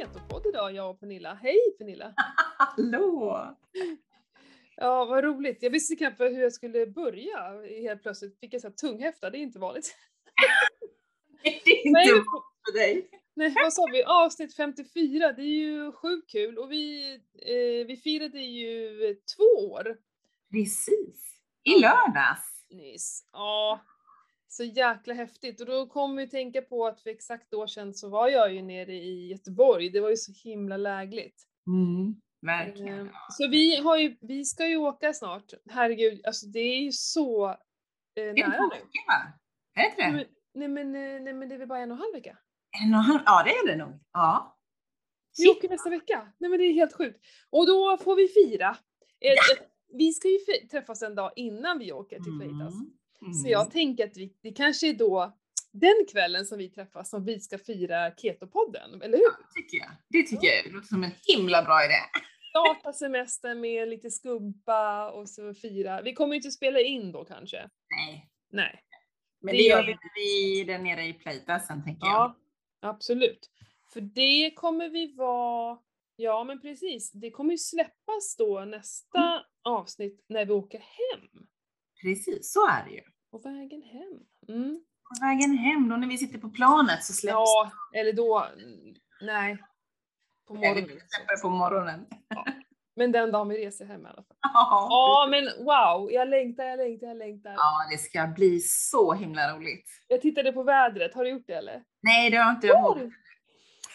Ketopodd idag, jag och Pernilla. Hej Pernilla! Hallå! Ja, vad roligt. Jag visste knappt hur jag skulle börja. Helt plötsligt fick jag så här tunghäfta, det är inte vanligt. Det är inte vanligt för dig. Nej, vad sa vi? Avsnitt 54, det är ju sjukt kul och vi, eh, vi firade ju två år Precis. I lördags. nyss. Ja, så jäkla häftigt. Och då kom vi tänka på att för exakt år sedan så var jag ju nere i Göteborg. Det var ju så himla lägligt. Mm, verkligen. Eh, Så vi, har ju, vi ska ju åka snart. Herregud, alltså det är ju så eh, Det är en nära nu. va? Är det inte det? Men, nej, men, eh, nej men det är väl bara en och en halv vecka. En och en halv- Ja det är det nog. Ja. Vi Shit. åker nästa vecka. Nej men det är helt sjukt. Och då får vi fira. Eh, eh, Vi ska ju träffas en dag innan vi åker till Freitas. Mm. Så jag tänker att vi, det kanske är då den kvällen som vi träffas som vi ska fira Ketopodden, eller hur? Det tycker jag. Det tycker jag det låter som en himla bra idé. Starta semestern med lite skumpa och så fira. Vi kommer ju inte spela in då kanske. Nej. Nej. Men Det det, gör vi. vi där nere i Plejta sen tänker jag. Ja, absolut. För det kommer vi vara, ja men precis, det kommer ju släppas då nästa avsnitt när vi åker hem. Precis, så är det ju. På vägen hem. Mm. På vägen hem då när vi sitter på planet så släpps Ja, eller då, nej. På morgonen. släpper det på morgonen. Men den dagen vi reser hem i alla fall. Ja. Ja men wow, jag längtar, jag längtar, jag längtar. ja, det ska bli så himla roligt. Jag tittade på vädret, har du gjort det eller? Nej, det har inte jag gjort. du?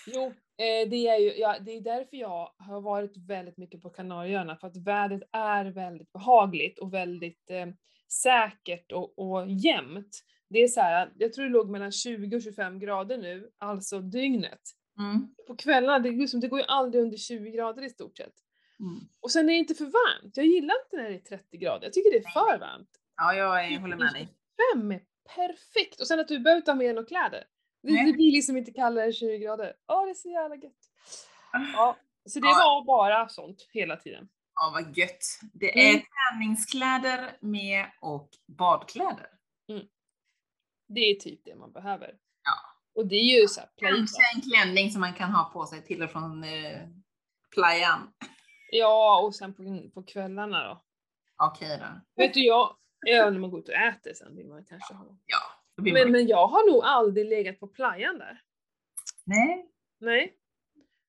Jo, eh, det är ju, ja, det är därför jag har varit väldigt mycket på Kanarieöarna, för att vädret är väldigt behagligt och väldigt eh, säkert och, och jämnt. Det är så här, jag tror det låg mellan 20 och 25 grader nu, alltså dygnet. Mm. På kvällarna, det, liksom, det går ju aldrig under 20 grader i stort sett. Mm. Och sen är det inte för varmt. Jag gillar inte när det är 30 grader. Jag tycker det är för varmt. Ja, jag håller med dig. 25 är perfekt! Och sen att du behöver ha med några kläder. Det, det blir liksom inte kallare än 20 grader. Ja, det är så jävla gött. Ja, så det Ja. var bara sånt hela tiden. Ja, vad gött. Det är Mm. träningskläder med och badkläder. Det är typ det man behöver. Ja. Och det är ju såhär playa. Kanske en klänning som man kan ha på sig till och från eh, playan. Ja, och sen på, på kvällarna då. Okej då. Vet du, jag, ja, när man går ut och äter sen vill man kanske ha. Ja, då blir Men, men jag har nog aldrig legat på playan där. Nej. Nej.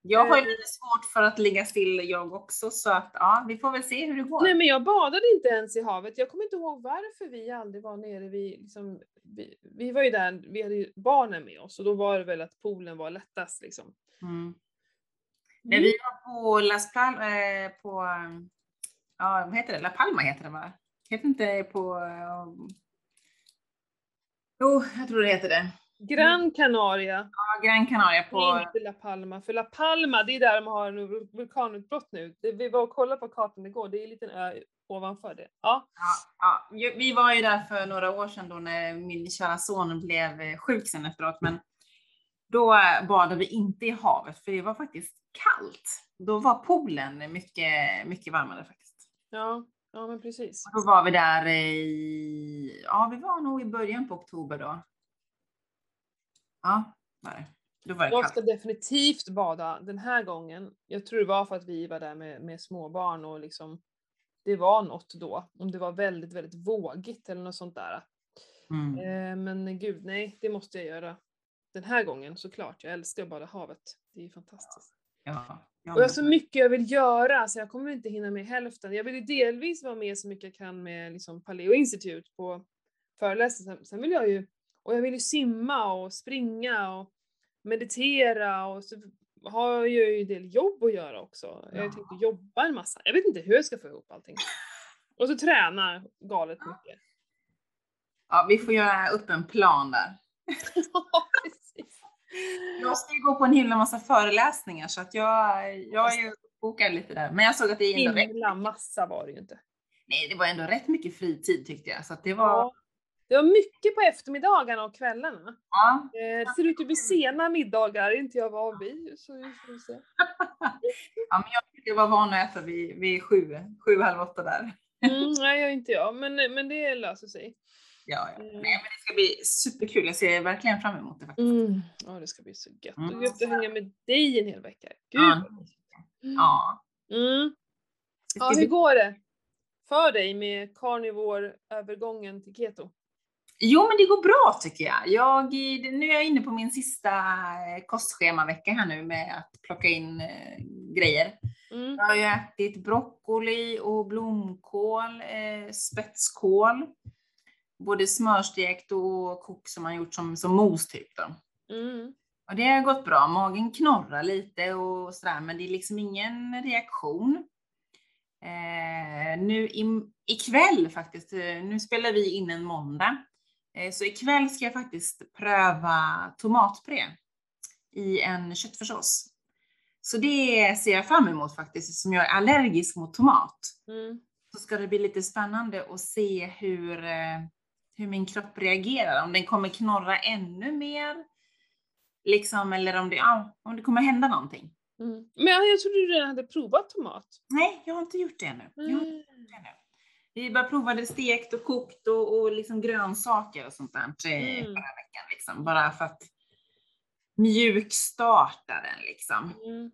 Jag har ju Eh. lite svårt för att ligga still jag också så att ja, vi får väl se hur det går. Nej men jag badade inte ens i havet. Jag kommer inte ihåg varför vi aldrig var nere vid, liksom, vi, vi var ju där, vi hade ju barnen med oss och då var det väl att poolen var lättast liksom. Mm. När vi var på Las Palmas, eh, på, ja vad heter det, La Palma heter det va? Heter inte på, eh, jo jag tror det heter det. Gran Canaria, Ja, Gran Canaria på, inte La Palma. För La Palma, det är där de har en vulkanutbrott nu. Det, vi var och kollade på kartan igår, det är en liten ö ovanför det. Ja. ja, ju- vi var ju där för några år sedan då när min kära son blev eh, sjuk sen efteråt men då eh, badade vi inte i havet för det var faktiskt kallt. Då var poolen mycket, mycket varmare faktiskt. Ja, ja men precis. Och då var vi där i, ja vi var nog i början på oktober då. Ja, det. Då var det Jag ska definitivt bada den här gången. Jag tror det var för att vi var där med, med småbarn och liksom det var något då. Om det var väldigt, väldigt vågigt eller något sånt där. Mm. Eh, men gud, nej, det måste jag göra den här gången såklart. Jag älskar att bada havet. Det är fantastiskt. Ja, ja, Och jag har så mycket jag vill göra så jag kommer inte hinna med hälften. Jag vill ju delvis vara med så mycket jag kan med liksom Paleo Institute på föreläsningar. Sen vill jag ju, och jag vill ju simma och springa och meditera och så har jag ju en del jobb att göra också. Jag har Ja. tänkt att jobba en massa. Jag vet inte hur jag ska få ihop allting. Och så träna galet mycket. ja, vi får göra upp en plan där. Ja, precis. Jag ska ju gå på en himla massa föreläsningar så att jag, jag är ju bokad lite där. Men jag såg att det är ändå rätt, Himla massa var det ju inte. nej, det var ändå rätt mycket fritid tyckte jag. Så att det var, Ja. Det var mycket på eftermiddagarna och kvällarna. ja, Eh, Det ser ut att bli sena middagar, inte jag van vid. Så vi får se. ja, men jag tyckte jag var van att äta vid, vid sju, sju, halv åtta där. Mm, nej, jag inte jag, men, men det löser sig. Ja, ja. Mm. Nej, men det ska bli superkul. Jag ser verkligen fram emot det faktiskt. Mm. Ja, det ska bli så gött. Mm. Och gött att hänga med dig en hel vecka. Gud Ja. mysigt. Ja. Mm. Ja, hur går det för dig med carnivore-övergången till keto? Jo, men det går bra tycker jag. jag. Nu är jag inne på min sista eh, kostschemavecka här nu med att plocka in eh, grejer. Mm. Jag har ju ätit broccoli och blomkål, eh, spetskål. Både smörstekt och kok som man gjort som, som mos typ. Mm. Och det har gått bra. Magen knorrar lite och sådär, men det är liksom ingen reaktion. Eh, nu i, ikväll faktiskt, eh, nu spelar vi in en måndag, så ikväll ska jag faktiskt pröva tomatpuré i en köttfärssås. Så det ser jag fram emot faktiskt, som jag är allergisk mot tomat. Mm. Så ska det bli lite spännande att se hur, eh, hur min kropp reagerar, om den kommer knorra ännu mer, liksom, eller om det, ja, om det kommer hända någonting. Mm. Men jag, trodde du redan hade provat tomat. Nej, jag har inte gjort det ännu. Jag har inte Mm. gjort det ännu. Vi bara provade stekt och kokt och, och liksom grönsaker och sånt där Mm. förra veckan. Liksom, bara för att mjukstarta den liksom. Mm.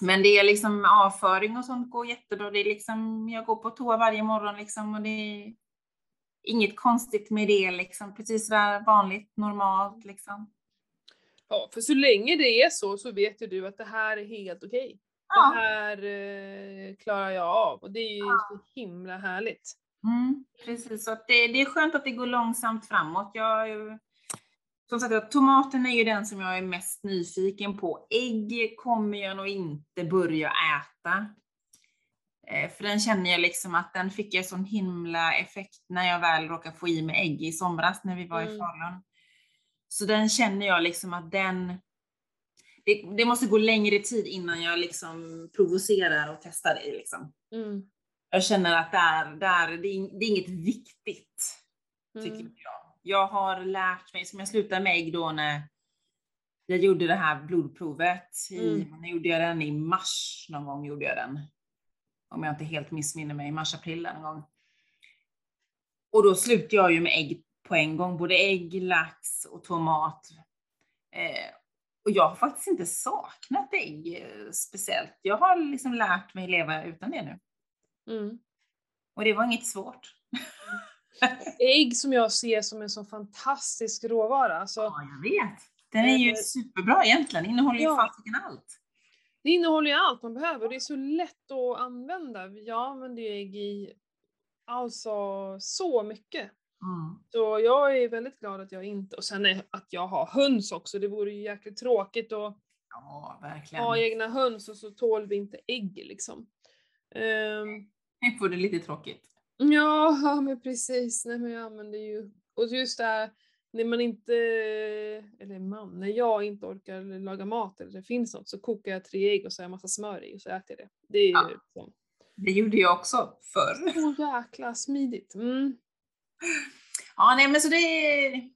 Men det är liksom avföring och sånt går jättebra. Det är liksom, jag går på toa varje morgon liksom och det är inget konstigt med det liksom. Precis sådär vanligt, normalt liksom. Ja, för så länge det är så, så vet ju du att det här är helt okej. Det Ja. här eh, klarar jag av och det är ju så himla härligt. Mm, precis, så det, det är skönt att det går långsamt framåt. Jag, som sagt, tomaten är ju den som jag är mest nyfiken på. Ägg kommer jag nog inte börja äta. Eh, För den känner jag liksom att den fick jag sån himla effekt när jag väl råkade få i mig ägg i somras när vi var i Mm. Falun. Så den känner jag liksom att den, det, det måste gå längre tid innan jag liksom provocerar och testar det liksom. Mm. Jag känner att där, där, det, är, det är inget viktigt, tycker Mm. jag. Jag har lärt mig, som jag slutade med ägg då när jag gjorde det här blodprovet. I, Mm. När gjorde jag den? I mars någon gång gjorde jag den. Om jag inte helt missminner mig, i mars-april någon gång. Och då slutade jag ju med ägg på en gång, både ägg, lax och tomat. Eh, och jag har faktiskt inte saknat ägg eh, speciellt. Jag har liksom lärt mig leva utan det nu. Mm. Och det var inget svårt. Ägg som jag ser som en så fantastisk råvara. Alltså, Ja, jag vet. Den är ju Eh, superbra egentligen. Innehåller ju ja. fasiken allt. Det innehåller ju allt man behöver. Det är så lätt att använda. Jag använder ju ägg i alltså så mycket. Mm. Så jag är väldigt glad att jag inte, och sen är, att jag har höns också. Det vore ju jäkligt tråkigt att Ja, ha egna höns och så tål vi inte ägg liksom. Får det lite tråkigt. ja, ja, men precis. Nej men jag använder ju, och just det här när man inte, eller man, när jag inte orkar laga mat eller det finns något så kokar jag tre ägg och så har jag massa smör i och så äter jag det. Det är ju Ja. liksom, Det gjorde jag också förr. så jäkla smidigt. Mm. Ja, nej men så det är...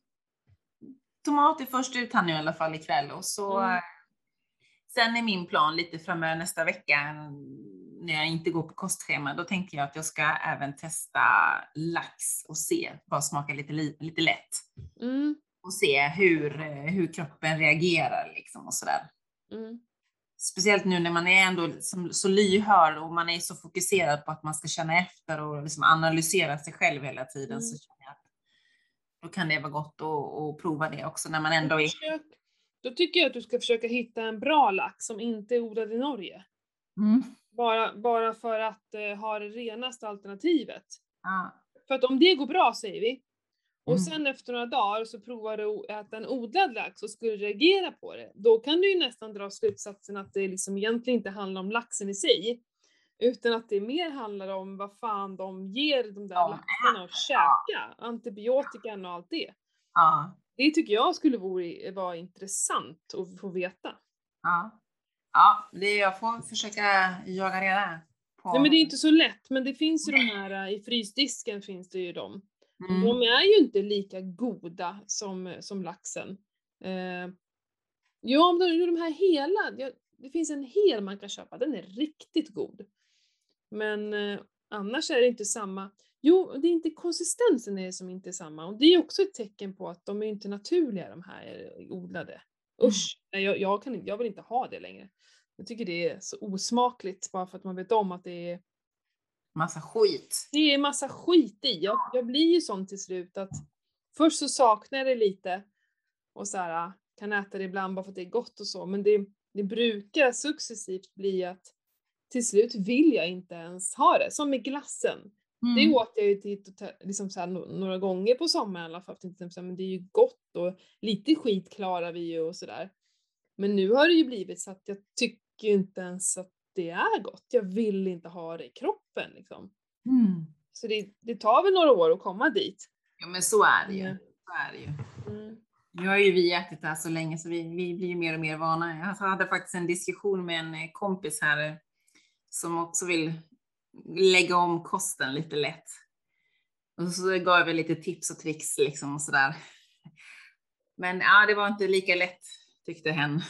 Tomat är först ut här nu i alla fall ikväll och så... Mm. eh, Sen är min plan lite framöver nästa vecka när jag inte går på kostschema. Då tänker jag att jag ska även testa lax och se, bara smaka lite, li- lite lätt. Mm. Och se hur, eh, hur kroppen reagerar liksom och sådär. Mm. Speciellt nu när man är ändå som, så lyhörd och man är så fokuserad på att man ska känna efter och liksom analysera sig själv hela tiden. Mm. Så känner jag att då kan det vara gott att, att prova det också när man ändå är... Försök, då tycker jag att du ska försöka hitta en bra lax som inte är odlad i Norge. Mm. Bara, bara för att eh, ha det renaste alternativet. Ja. För att om det går bra säger vi, och Mm. sen efter några dagar så provar du att äta en odlad lax och skulle reagera på det, då kan du ju nästan dra slutsatsen att det liksom egentligen inte handlar om laxen i sig, utan att det mer handlar om vad fan de ger de där laxarna att käka, antibiotikan och allt det. Ja. Det tycker jag skulle vore- vara intressant att få veta. Ja. Ja, det, jag får försöka jaga reda på... Nej men det är inte så lätt, men det finns ju de här, i frysdisken finns det ju de. Mm. De är ju inte lika goda som, som laxen. Eh, ja, de, de här hela, ja, det finns en hel man kan köpa, den är riktigt god. Men eh, annars är det inte samma. Jo, det är inte konsistensen är som inte är samma och det är också ett tecken på att de är inte naturliga de här odlade. Usch, nej, jag, jag, kan, jag vill inte ha det längre. Jag tycker det är så osmakligt bara för att man vet om att det är, Massa skit. det är massa skit i. Jag, jag blir ju sån till slut att först så saknar jag det lite och så här, kan äta det ibland bara för att det är gott och så men det, det brukar successivt bli att till slut vill jag inte ens ha det. Som med glassen. Det Mm. åt jag ju till, liksom så här, några gånger på sommaren i alla fall. för att inte säga, Men det är ju gott och lite skit klarar vi ju och sådär. Men nu har det ju blivit så att jag tycker inte ens att det är gott. Jag vill inte ha det i kroppen liksom. Mm. Så det, det tar väl några år att komma dit. Ja men så är det ju. Mm. Så är det ju. Mm. Nu har ju vi ätit det här så länge så vi, vi blir ju mer och mer vana. Jag hade faktiskt en diskussion med en eh, kompis här eh, som också vill lägga om kosten lite lätt. Och så gav jag lite tips och tricks liksom och sådär. Men ja, det var inte lika lätt tyckte hen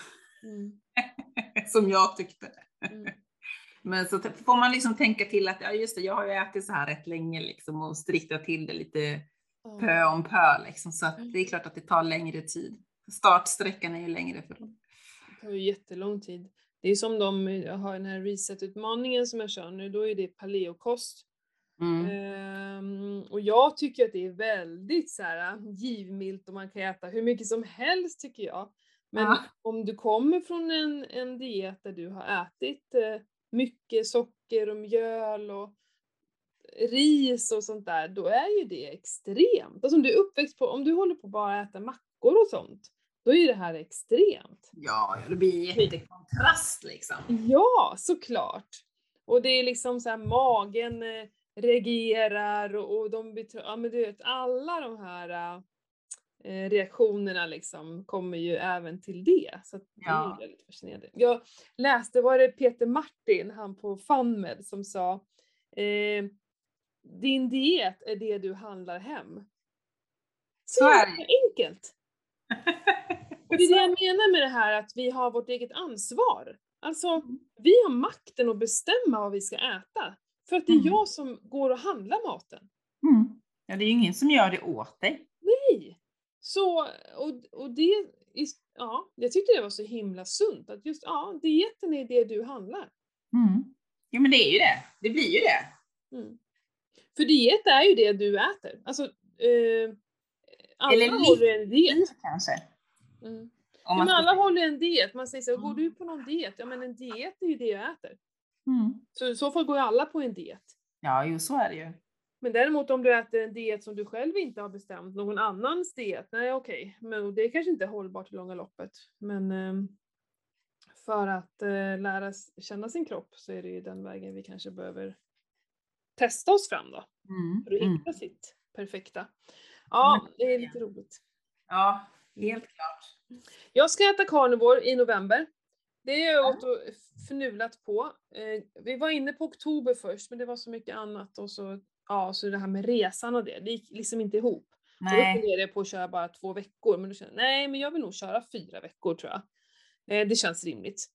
Mm. som jag tyckte. Mm. Men så får man liksom tänka till att ja just det, jag har ju ätit så här rätt länge liksom och striktat till det lite pö om pö liksom. Så att det är klart att det tar längre tid. Startsträckan är ju längre för dem. Det tar ju jättelång tid. Det är som de, har den här reset-utmaningen som jag kör nu, då är det paleokost. Mm. Ehm, och jag tycker att det är väldigt så här, givmilt och man kan äta hur mycket som helst tycker jag. Men Ja. om du kommer från en, en diet där du har ätit eh, mycket socker och mjöl och ris och sånt där, då är ju det extremt. Alltså om du är uppväxt på, om du håller på att bara äta mackor och sånt, då är det här extremt. Ja, det blir jättekontrast liksom. Ja, såklart. Och det är liksom så här magen eh, reagerar och, och de ja men du vet alla de här eh, reaktionerna liksom kommer ju även till det. Så det är Ja. ju väldigt fascinerande. Jag läste, var det Peter Martin, han på FunMed, som sa eh, din diet är det du handlar hem. Så, Så är det enkelt! Och det är det jag menar med det här att vi har vårt eget ansvar. Alltså, Mm. vi har makten att bestämma vad vi ska äta. För att det är Mm. jag som går och handlar maten. Mm. Ja, det är ju ingen som gör det åt dig. Så, och, och det, ja, jag tyckte det var så himla sunt att just, ja, dieten är det du handlar. Mm. Jo, men det är ju det. Det blir ju det. Mm. För diet är ju det du äter. Alltså, eh, alla Eller håller en diet. Kanske. Mm. Ja, men alla håller en diet. Man säger så här, går Mm. du på någon diet? Ja men en diet är ju det jag äter. Mm. Så i så fall går ju alla på en diet. Ja, jo, så är det ju. Men däremot om du äter en diet som du själv inte har bestämt, någon annans diet, nej okej, men det är kanske inte är hållbart i långa loppet. Men ehm, för att eh, lära känna sin kropp så är det ju den vägen vi kanske behöver testa oss fram då, Mm. för att Mm. hitta sitt perfekta. Ja, Mm. det är lite roligt. Ja, helt klart. Jag ska äta carnivore i november. Det är jag Ja. åt och förnulat på. Eh, vi var inne på oktober först, men det var så mycket annat och så, ja, så det här med resan och det, det gick liksom inte ihop. Och då Nej. funderade jag på att köra bara två veckor, men då kände jag, nej men jag vill nog köra fyra veckor tror jag. Eh, det känns rimligt.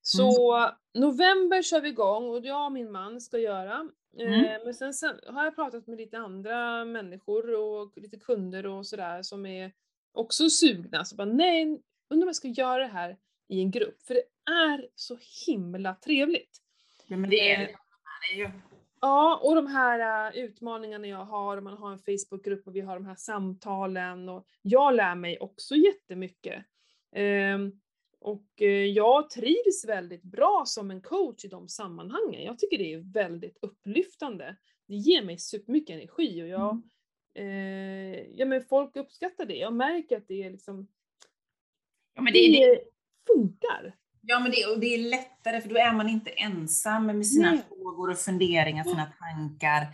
Så november kör vi igång och jag och min man ska göra. Eh, Mm. Men sen, sen har jag pratat med lite andra människor och lite kunder och sådär som är också sugna. Så bara, nej, undrar om jag ska göra det här i en grupp. För det är så himla trevligt. Ja, men det är Eh, det. Ju. Ja, och de här äh, utmaningarna jag har, och man har en Facebookgrupp och vi har de här samtalen och jag lär mig också jättemycket. Ehm, och eh, jag trivs väldigt bra som en coach i de sammanhangen. Jag tycker det är väldigt upplyftande. Det ger mig supermycket energi och jag, Mm. eh, ja men folk uppskattar det. Jag märker att det är liksom, Ja, men det, det, det funkar. Ja, men det, och det är lättare för då är man inte ensam med sina Nej. frågor och funderingar, sina tankar.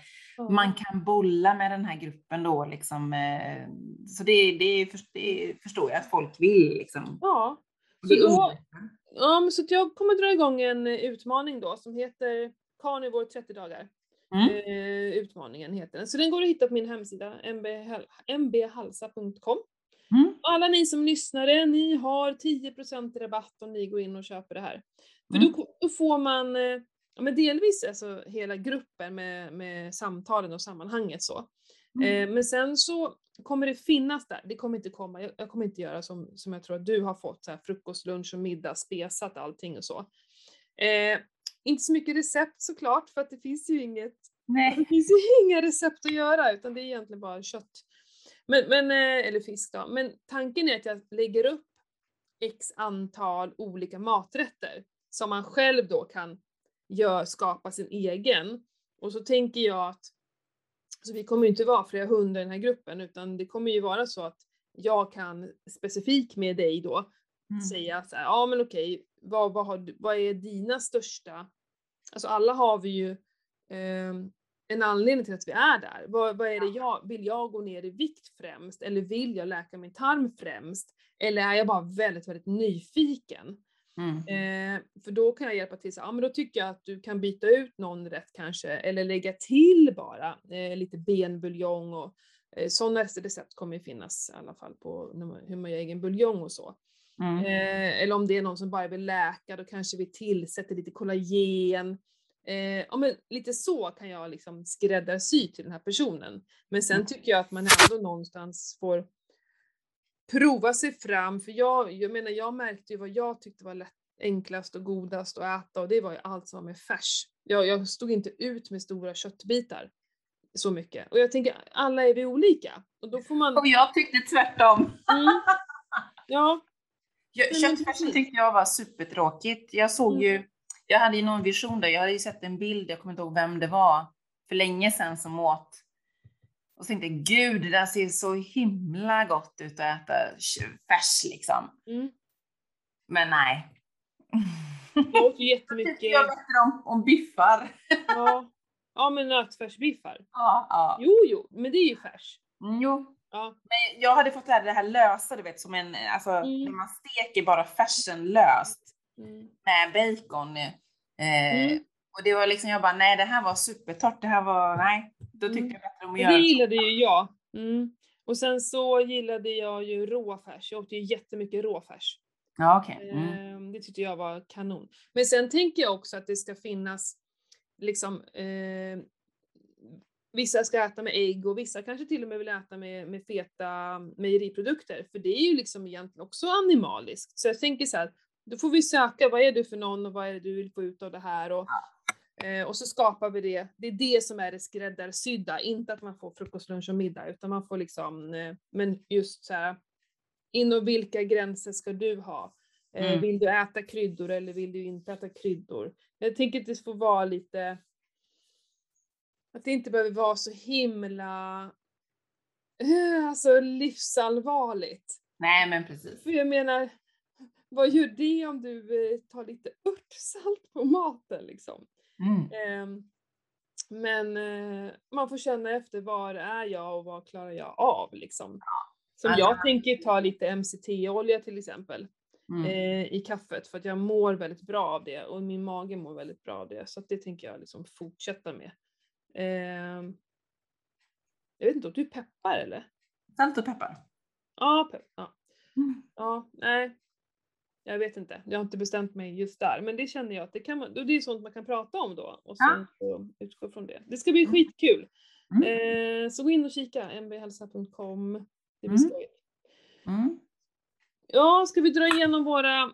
Man kan bolla med den här gruppen då liksom. eh, Så det, det, det förstår jag att folk vill liksom. Ja, Så då-. Ja, men så jag kommer dra igång en utmaning då som heter Carnivore 30 dagar. Mm. Eh, utmaningen heter den. Så den går att hitta på min hemsida mbhal- mbhalsa.com. Mm. Alla ni som lyssnare, ni har 10% rabatt om ni går in och köper det här. För Mm. då, då får man, eh, ja, men delvis alltså hela gruppen med, med samtalen och sammanhanget så. Mm. Eh, men sen så kommer det finnas där, det kommer inte komma, jag, jag kommer inte göra som, som jag tror att du har fått, så här, frukost, lunch och middag, spesat allting och så. Eh, inte så mycket recept såklart, för att det finns ju inget, det Nej. finns ju inga recept att göra, utan det är egentligen bara kött. Men, men, eh, eller fisk då. Men tanken är att jag lägger upp x antal olika maträtter som man själv då kan gör, skapa sin egen. Och så tänker jag att så vi kommer ju inte vara flera hundra i den här gruppen utan det kommer ju vara så att jag kan specifikt med dig då Mm. säga så här, ja men okej, vad, vad, har, vad är dina största, alltså alla har vi ju ehm, en anledning till att vi är där. Vad, vad är det jag, vill jag gå ner i vikt främst eller vill jag läka min tarm främst? Eller är jag bara väldigt, väldigt nyfiken? Mm. Eh, för då kan jag hjälpa till, så, ja men då tycker jag att du kan byta ut någon rätt kanske, eller lägga till bara eh, lite benbuljong och eh, sådana recept kommer ju finnas i alla fall på man, hur man gör egen buljong och så. Mm. Eh, eller om det är någon som bara vill läka, då kanske vi tillsätter lite kollagen. Eh, ja, men lite så kan jag liksom skräddarsy till den här personen. Men sen Mm. tycker jag att man ändå någonstans får prova sig fram, för jag, jag menar jag märkte ju vad jag tyckte var lätt, enklast och godast att äta och det var ju allt som var med färs. Jag, jag stod inte ut med stora köttbitar så mycket. Och jag tänker, alla är vi olika. Och då får man... Och jag tyckte tvärtom. Mm, ja, Köttfärsen tyckte jag var supertråkigt. Jag såg Mm. ju, jag hade ju någon vision där, jag hade ju sett en bild, jag kommer inte ihåg vem det var, för länge sedan som åt. Och så tänkte gud det där ser så himla gott ut att äta färs liksom. mm. Men nej. Jag åt ju jättemycket, jag bättre om, om biffar. ja, ja men nötfärsbiffar. Ja, ja. Jo, jo, men det är ju färs. Mm, jo. Ja. Men jag hade fått lära det här lösa, du vet, som en, alltså Mm. när man steker bara färsen löst Mm. med bacon. Eh, Mm. Och det var liksom, jag bara, nej det här var supertorrt, det här var, nej. Då tyckte Mm. jag bättre om att göra det gillade ju jag. Mm. Och sen så gillade jag ju råfärs. Jag åt ju jättemycket råfärs. Ja, okej. Mm. Ehm, Det tyckte jag var kanon. Men sen tänker jag också att det ska finnas liksom eh, Vissa ska äta med ägg och vissa kanske till och med vill äta med, med feta mejeriprodukter. För det är ju liksom egentligen också animaliskt. Så jag tänker så här, då får vi söka, vad är du för någon och vad är det du vill få ut av det här? Och, eh, och så skapar vi det. Det är det som är det skräddarsydda, inte att man får frukost, lunch och middag, utan man får liksom, eh, men just så här, inom vilka gränser ska du ha? Eh, Mm. Vill du äta kryddor eller vill du inte äta kryddor? Jag tänker att det får vara lite, att det inte behöver vara så himla, alltså livsallvarligt. Nej, men precis. För jag menar, vad gör det om du eh, tar lite örtsalt på maten liksom? Mm. Ehm, men eh, man får känna efter var är jag och vad klarar jag av liksom. Som jag tänker ta lite MCT-olja till exempel Mm. eh, i kaffet för att jag mår väldigt bra av det och min mage mår väldigt bra av det. Så att det tänker jag liksom fortsätta med. Ehm, jag vet inte om du peppar eller? Salt och peppar. Ja, pepp, ja. Mm. Ja, nej. Jag vet inte. Jag har inte bestämt mig just där. Men det känner jag att det kan man, det är sånt man kan prata om då. Och Ja. sen så utgå från det. Det ska bli Mm. skitkul. Mm. Eh, så gå in och kika, mbhälsa.com. Det blir Mm. Mm. Ja, ska vi dra igenom våra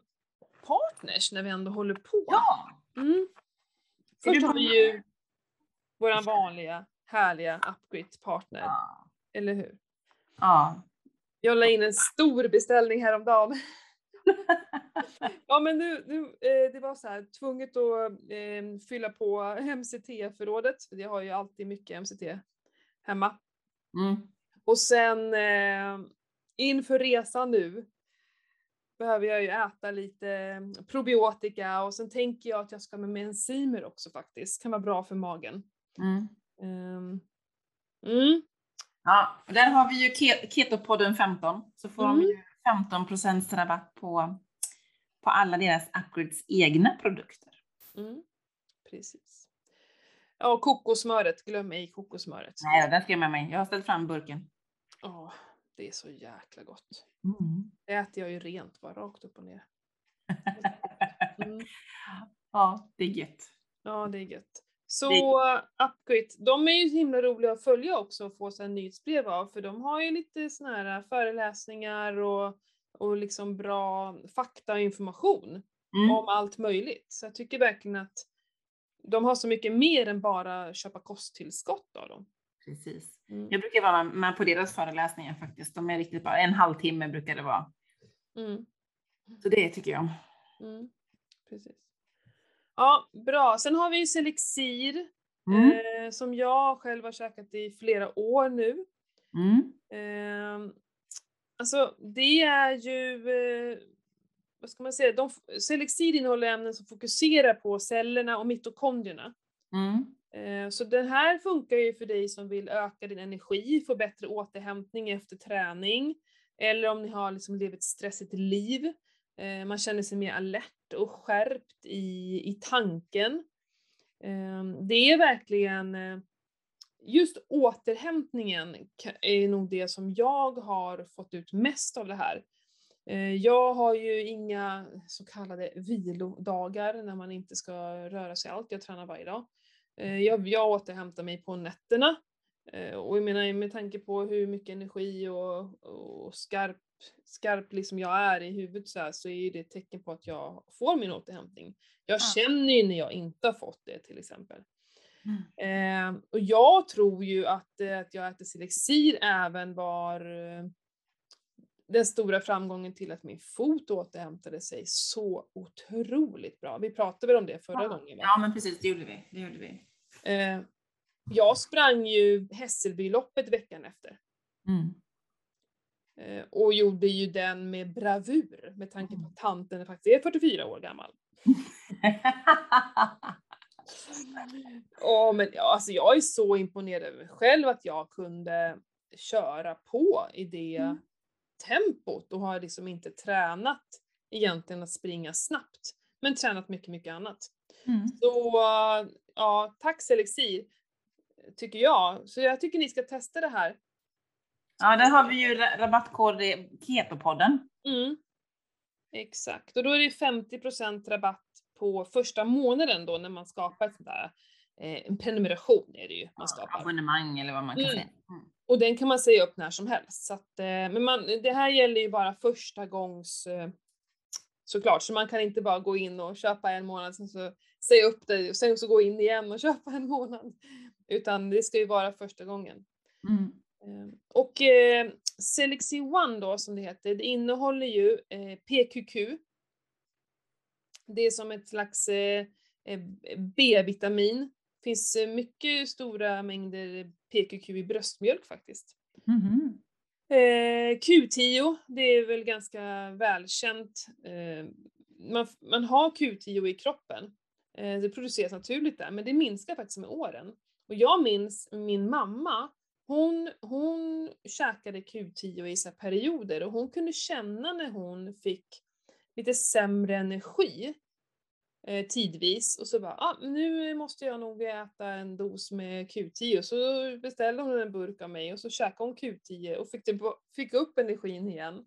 partners när vi ändå håller på? Ja! Mm. Först har vi ju våran vanliga härliga Upgrid-partner. Ja. Eller hur? ja. Jag la in en stor beställning häromdagen. ja men nu, nu eh, det var så här tvunget att eh, fylla på MCT-förrådet, för jag har ju alltid mycket MCT hemma. Mm. Och sen eh, inför resan nu behöver jag ju äta lite probiotika och sen tänker jag att jag ska med, enzymer också faktiskt, kan vara bra för magen. Mm. Ehm, mm. Ja, där har vi ju Ke- Ketopodden 15, så får Mm. de ju 15 rabatt på, på alla deras Upgrids egna produkter. Mm. Precis. Ja, och kokosmöret, glöm ej kokosmöret. Nej, den ska jag med mig. Jag har ställt fram burken. Åh, det är så jäkla gott. Mm. Det äter jag ju rent bara, rakt upp och ner. Mm. ja, det är gött. Ja, det är gött. Så Upgrid, de är ju himla roliga att följa också och få så här nyhetsbrev av, för de har ju lite såna här föreläsningar och, och liksom bra fakta och information Mm. om allt möjligt. Så jag tycker verkligen att de har så mycket mer än bara köpa kosttillskott av dem. Precis. Mm. Jag brukar vara med på deras föreläsningar faktiskt. De är riktigt bra. En halvtimme brukar det vara. Mm. Så det tycker jag om. Mm. Precis. Ja, bra. Sen har vi ju Selexir Mm. eh, som jag själv har käkat i flera år nu. Mm. Eh, alltså det är ju, eh, vad ska man säga, de, Selexir innehåller ämnen som fokuserar på cellerna och mitokondrierna. Mm. Eh, Så den här funkar ju för dig som vill öka din energi, få bättre återhämtning efter träning, eller om ni har liksom levt ett stressigt liv. Eh, man känner sig mer alert och skärpt i, i tanken. Ehm, det är verkligen eh, Just återhämtningen är nog det som jag har fått ut mest av det här. Eh, jag har ju inga så kallade vilodagar när man inte ska röra sig allt. Jag tränar varje dag. Jag, jag återhämtar mig på nätterna. Och jag menar med tanke på hur mycket energi och, och skarp, skarp liksom jag är i huvudet så, här, så är det ett tecken på att jag får min återhämtning. Jag Ja. känner ju när jag inte har fått det till exempel. Mm. Eh, och jag tror ju att, eh, att jag äter Selexir även var eh, den stora framgången till att min fot återhämtade sig så otroligt bra. Vi pratade väl om det förra Ja. gången? Va? Ja, men precis. Det gjorde vi. Det gjorde vi. Eh, jag sprang ju Hässelbyloppet veckan efter. Mm. Eh, och gjorde ju den med bravur med tanke på att tanten faktiskt är 44 år gammal. Ja, men ja, alltså jag är så imponerad över mig själv att jag kunde köra på i det Mm. tempot och har liksom inte tränat egentligen att springa snabbt, men tränat mycket, mycket annat. Mm. Så ja, tack Selexir, tycker jag. Så jag tycker ni ska testa det här. Ja, där har vi ju ra- rabattkod i Ketopodden. Mm. Exakt, och då är det 50% rabatt på första månaden då när man skapar ett sånt där, eh, en prenumeration är det ju man skapar. Abonnemang eller vad man kan Mm. säga. Mm. Och den kan man säga upp när som helst. Så att, eh, men man, det här gäller ju bara första gångs eh, såklart, så man kan inte bara gå in och köpa en månad, sen så säga upp det och sen så gå in igen och köpa en månad. Utan det ska ju vara första gången. Mm. Eh, Och eh, Selexi One då som det heter, det innehåller ju eh, PQQ. Det är som ett slags eh, eh, B-vitamin. Det finns mycket stora mängder PQQ i bröstmjölk faktiskt. Mhm. Eh, Q10, det är väl ganska välkänt. Eh, man, man har Q10 i kroppen. Det produceras naturligt där, men det minskar faktiskt med åren. Och jag minns min mamma, hon, hon käkade Q10 i så perioder och hon kunde känna när hon fick lite sämre energi eh, tidvis och så bara, ah, nu måste jag nog äta en dos med Q10 och så beställde hon en burk av mig och så käkade hon Q10 och fick, tillba- fick upp energin igen.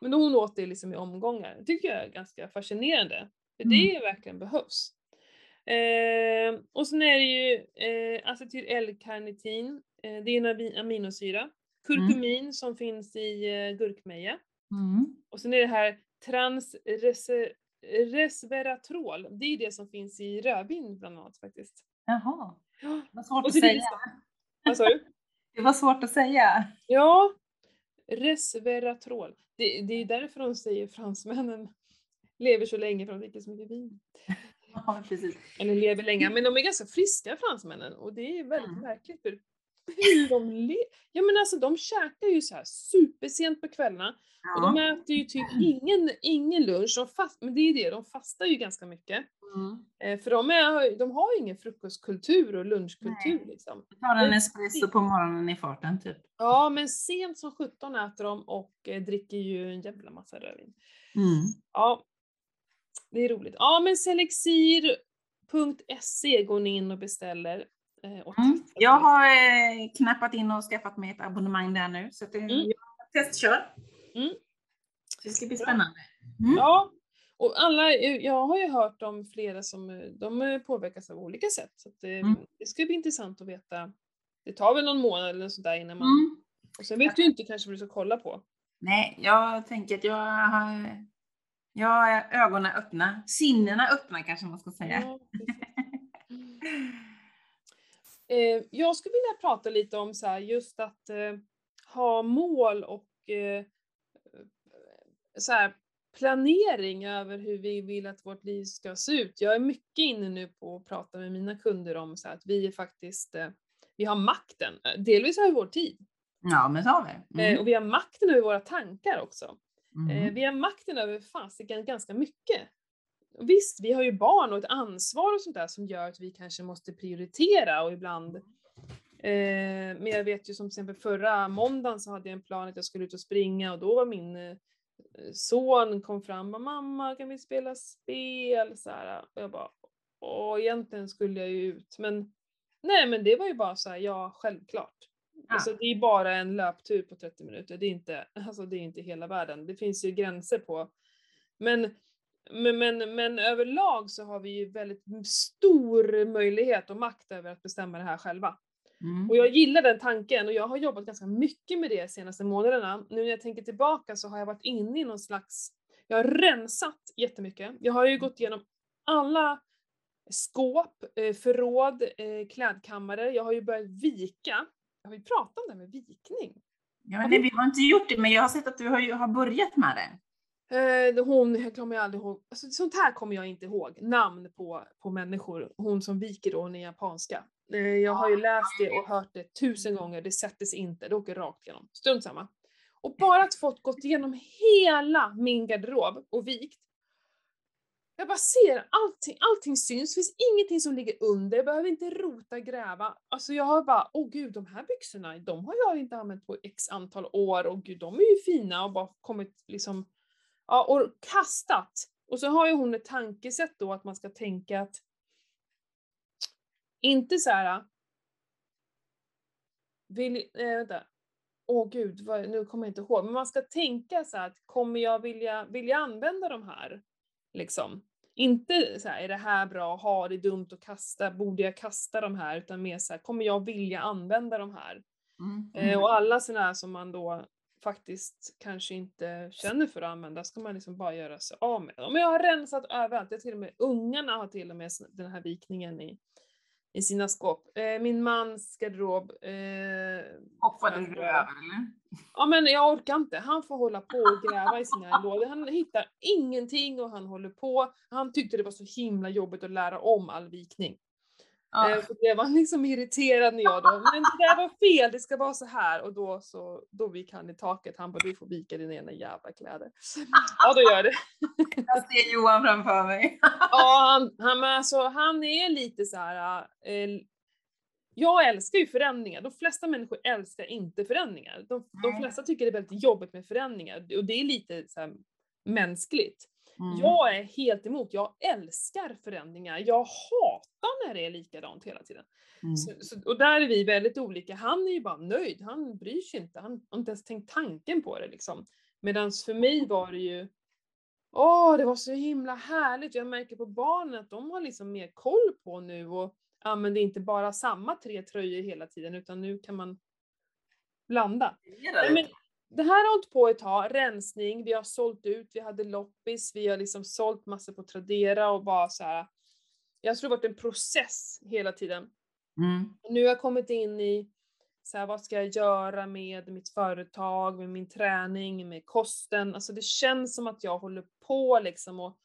Men hon åt det liksom i omgångar. Det tycker jag är ganska fascinerande. För det verkligen behövs. Eh, och sen är det ju eh, acetyl L-karnitin, det är en ami- aminosyra. Kurkumin som finns i eh, gurkmeja. Mm. Och sen är det här transresveratrol, det är det som finns i rödvin bland annat faktiskt. Jaha, Ja, det var svårt att säga. Vad sa du? Det var svårt att säga. Ja, resveratrol. Det, det är därför de säger fransmännen lever så länge för de dricker så mycket vin. Ja, precis. Eller lever länge, men de är ganska friska fransmännen och det är väldigt Mm. märkligt hur, hur de lever. Ja men alltså de käkar ju så här supersent på kvällarna och de Ja. äter ju typ ingen, ingen lunch, de fast, men det är ju det, de fastar ju ganska mycket. Mm. Eh, för de, är, de har ju ingen frukostkultur och lunchkultur Nej. liksom. Ta en espresso på morgonen i farten typ. Ja men sent som 17 äter de och eh, dricker ju en jävla massa rödvin. Mm. Ja, det är roligt. Ja men selexir.se går ni in och beställer. Eh, Mm. Jag har eh, knappat in och skaffat mig ett abonnemang där nu. Så att det, Mm. jag testkör. Mm. Det ska bli spännande. Mm. Ja, Och alla, jag har ju hört om flera som eh, de eh, påverkas av olika sätt. Så att, eh, Mm. det ska bli intressant att veta. Det tar väl någon månad eller sådär innan man... Mm. Och sen vet du inte kanske vad du ska kolla på. Nej, jag tänker att jag har, jag har ögonen öppna. Sinnena öppna kanske man ska säga. Ja. eh, jag skulle vilja prata lite om så här, just att eh, ha mål och eh, så här, planering över hur vi vill att vårt liv ska se ut. Jag är mycket inne nu på att prata med mina kunder om så här, att vi är faktiskt, eh, vi har makten, eh, delvis över vår tid. Ja, men så har vi. Eh, Mm. och vi har makten över våra tankar också. Mm. vi har makten över fasiken ganska mycket. Och Visst, vi har ju barn och ett ansvar och sånt där som gör att vi kanske måste prioritera och ibland eh, men jag vet ju som till exempel förra måndagen så hade jag en plan att jag skulle ut och springa och då var min eh, son kom fram och mamma kan vi spela spel? Så här, och jag bara åh egentligen skulle jag ju ut men nej men det var ju bara så här, ja självklart. Ja. Alltså det är bara en löptur på 30 minuter, det är inte, alltså det är inte hela världen. Det finns ju gränser på. Men, men, men, men överlag så har vi ju väldigt stor möjlighet och makt över att bestämma det här själva. Mm. Och jag gillar den tanken och jag har jobbat ganska mycket med det de senaste månaderna. Nu när jag tänker tillbaka så har jag varit inne i någon slags, jag har rensat jättemycket. Jag har ju gått igenom alla skåp, eh, förråd, eh, klädkammare. Jag har ju börjat vika. Jag har ju pratat om det här med vikning. Ja, men nej, vi har inte gjort det, men jag har sett att du har, har börjat med det. Eh, hon, jag kommer jag aldrig ihåg, alltså, sånt här kommer jag inte ihåg, namn på, på människor. Hon som viker då, hon är japanska. Eh, jag har ju läst det och hört det tusen gånger, det sätter sig inte, det åker rakt igenom. Strunt samma. Och bara att fått gått igenom hela min garderob och vikt. Jag bara ser allting, allting syns, det finns ingenting som ligger under, jag behöver inte rota, gräva. Alltså jag har bara, åh gud de här byxorna, de har jag inte använt på x antal år och gud de är ju fina och bara kommit liksom Ja, och kastat. Och så har ju hon ett tankesätt då att man ska tänka att inte så här. Vill, eh, vänta. Åh gud, vad, nu kommer jag inte ihåg. Men man ska tänka så här att kommer jag vilja, vill jag använda de här? Liksom. Inte så här, är det här bra, har det är dumt att kasta, borde jag kasta de här? Utan mer så här, kommer jag vilja använda de här? Mm. Eh, och alla sådana här som man då faktiskt kanske inte känner för att använda ska man liksom bara göra sig av med. Men jag har rensat överallt, jag till och med, ungarna har till och med den här vikningen i, i sina skåp. Eh, min mans garderob. Eh, Hoppade du över eller? Ja men jag orkar inte, han får hålla på och gräva i sina lådor. Han hittar ingenting och han håller på. Han tyckte det var så himla jobbigt att lära om all vikning. Ja. Eh, Så blev han liksom irriterad när jag då, men det där var fel, det ska vara så här. Och då så, då gick han i taket, han bara du får vika dina egna jävla kläder. Ja då gör det. Jag ser Johan framför mig. Ja han, han, alltså, han är lite så här. Eh, jag älskar ju förändringar, de flesta människor älskar inte förändringar. De, de flesta tycker det är väldigt jobbigt med förändringar och det är lite så här, mänskligt. Mm. Jag är helt emot, jag älskar förändringar. Jag hatar när det är likadant hela tiden. Mm. Så, så, och där är vi väldigt olika. Han är ju bara nöjd, han bryr sig inte, han har inte ens tänkt tanken på det liksom. Medan för mig var det ju, åh det var så himla härligt. Jag märker på barnen att de har liksom mer koll på nu och använder inte bara samma tre tröjor hela tiden utan nu kan man blanda. Nej, men det här har hållit på ett tag, rensning, vi har sålt ut, vi hade loppis, vi har liksom sålt massor på Tradera och bara så här. Jag tror det har varit en process hela tiden. Mm. Nu har jag kommit in i så här, vad ska jag göra med mitt företag, med min träning, med kosten. Alltså det känns som att jag håller på liksom och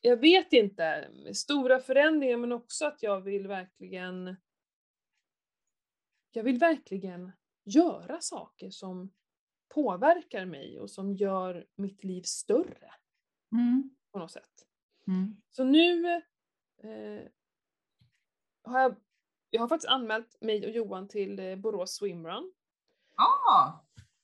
jag vet inte, stora förändringar men också att jag vill verkligen jag vill verkligen göra saker som påverkar mig och som gör mitt liv större Mm. på något sätt. Mm. Så nu eh, har jag, jag har faktiskt anmält mig och Johan till eh, Borås Swimrun. Ah,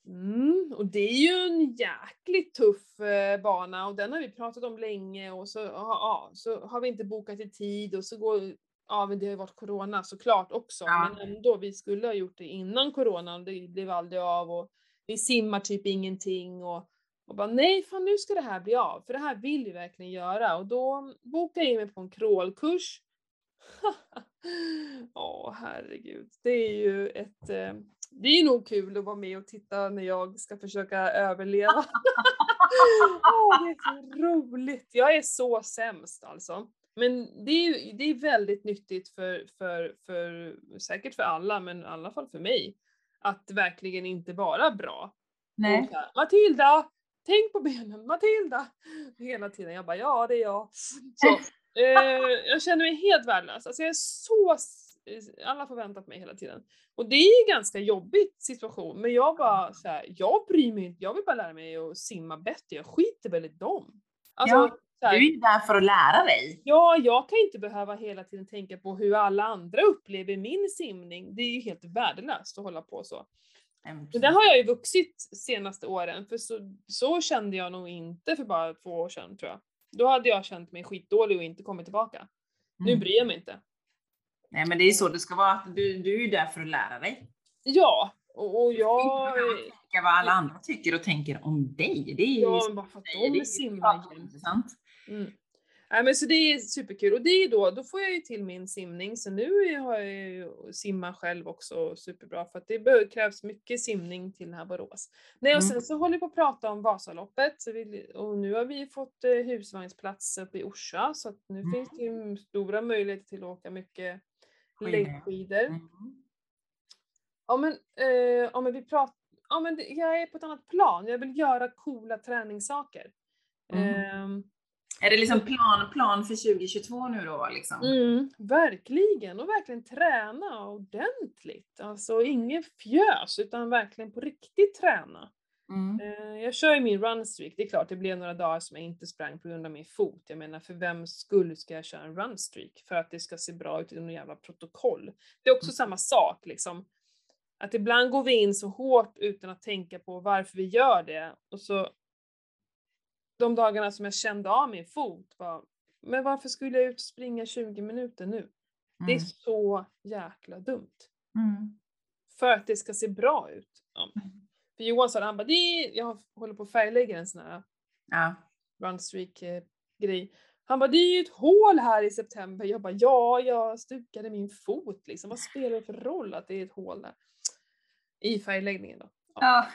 Mm, och det är ju en jäkligt tuff eh, bana och den har vi pratat om länge och så, ja, ja, så har vi inte bokat i tid och så går, ja men det har ju varit corona såklart också Ja. men ändå, vi skulle ha gjort det innan coronan, det blev aldrig av och vi simmar typ ingenting och Och bara nej, fan nu ska det här bli av, för det här vill jag verkligen göra. Och då bokade jag in mig på en crawlkurs. Åh herregud, det är ju ett eh, det är nog kul att vara med och titta när jag ska försöka överleva. oh, det är så roligt. Jag är så sämst alltså. Men det är, det är väldigt nyttigt för, för, för, säkert för alla, men i alla fall för mig, att verkligen inte vara bra. Nej. Här, Matilda! Tänk på benen, Matilda! Hela tiden. Jag bara, ja det är jag. Så, eh, jag känner mig helt värdelös. Alltså jag är så alla förväntar mig hela tiden. Och det är en ganska jobbig situation, men jag bara så här, jag bryr mig inte, jag vill bara lära mig att simma bättre, jag skiter väl i dem. Alltså, ja, du är ju där för att lära dig. Ja, jag kan inte behöva hela tiden tänka på hur alla andra upplever min simning. Det är ju helt värdelöst att hålla på så. Men där har jag ju vuxit senaste åren, för så, så kände jag nog inte för bara två år sedan tror jag. Då hade jag känt mig skitdålig och inte kommit tillbaka. Mm. Nu bryr jag mig inte. Nej, men det är så det ska vara. Du, du är ju där för att lära dig. Ja, och, och jag... Tänka vad alla andra tycker och tänker om dig. Det är ja, bara för att de simmar jämt. Mm. Nej, men så det är superkul och det är då, då får jag ju till min simning så nu har jag ju simma själv också superbra för att det krävs mycket simning till den här Borås. Nej och mm. sen så håller vi på att prata om Vasaloppet så vi, och nu har vi fått eh, husvagnsplats uppe i Orsa så att nu mm. finns det ju stora möjligheter till att åka mycket längdskidor. Mm. Ja men, eh, ja, men vi pratar, ja men jag är på ett annat plan, jag vill göra coola träningssaker. Mm. Eh, är det liksom plan, plan för 2022 nu då? Liksom? Mm, verkligen, och verkligen träna ordentligt. Alltså inget fjös, utan verkligen på riktigt träna. Mm. Eh, jag kör ju min runstreak, det är klart det blev några dagar som jag inte sprang på grund av min fot. Jag menar för vem skull ska jag köra en runstreak? För att det ska se bra ut i något jävla protokoll. Det är också mm. samma sak liksom. Att ibland går vi in så hårt utan att tänka på varför vi gör det. Och så de dagarna som jag kände av min fot var, men varför skulle jag ut och springa 20 minuter nu? Mm. Det är mm. så jäkla dumt. Mm. För att det ska se bra ut. Ja. För Johan sa han bara, det jag håller på att färglägga en sån här ja. runstreak-grej. Han bara, det är ju ett hål här i september. Jag bara, ja, jag stukade min fot liksom. Vad spelar det för roll att det är ett hål där? I färgläggningen då. Ja.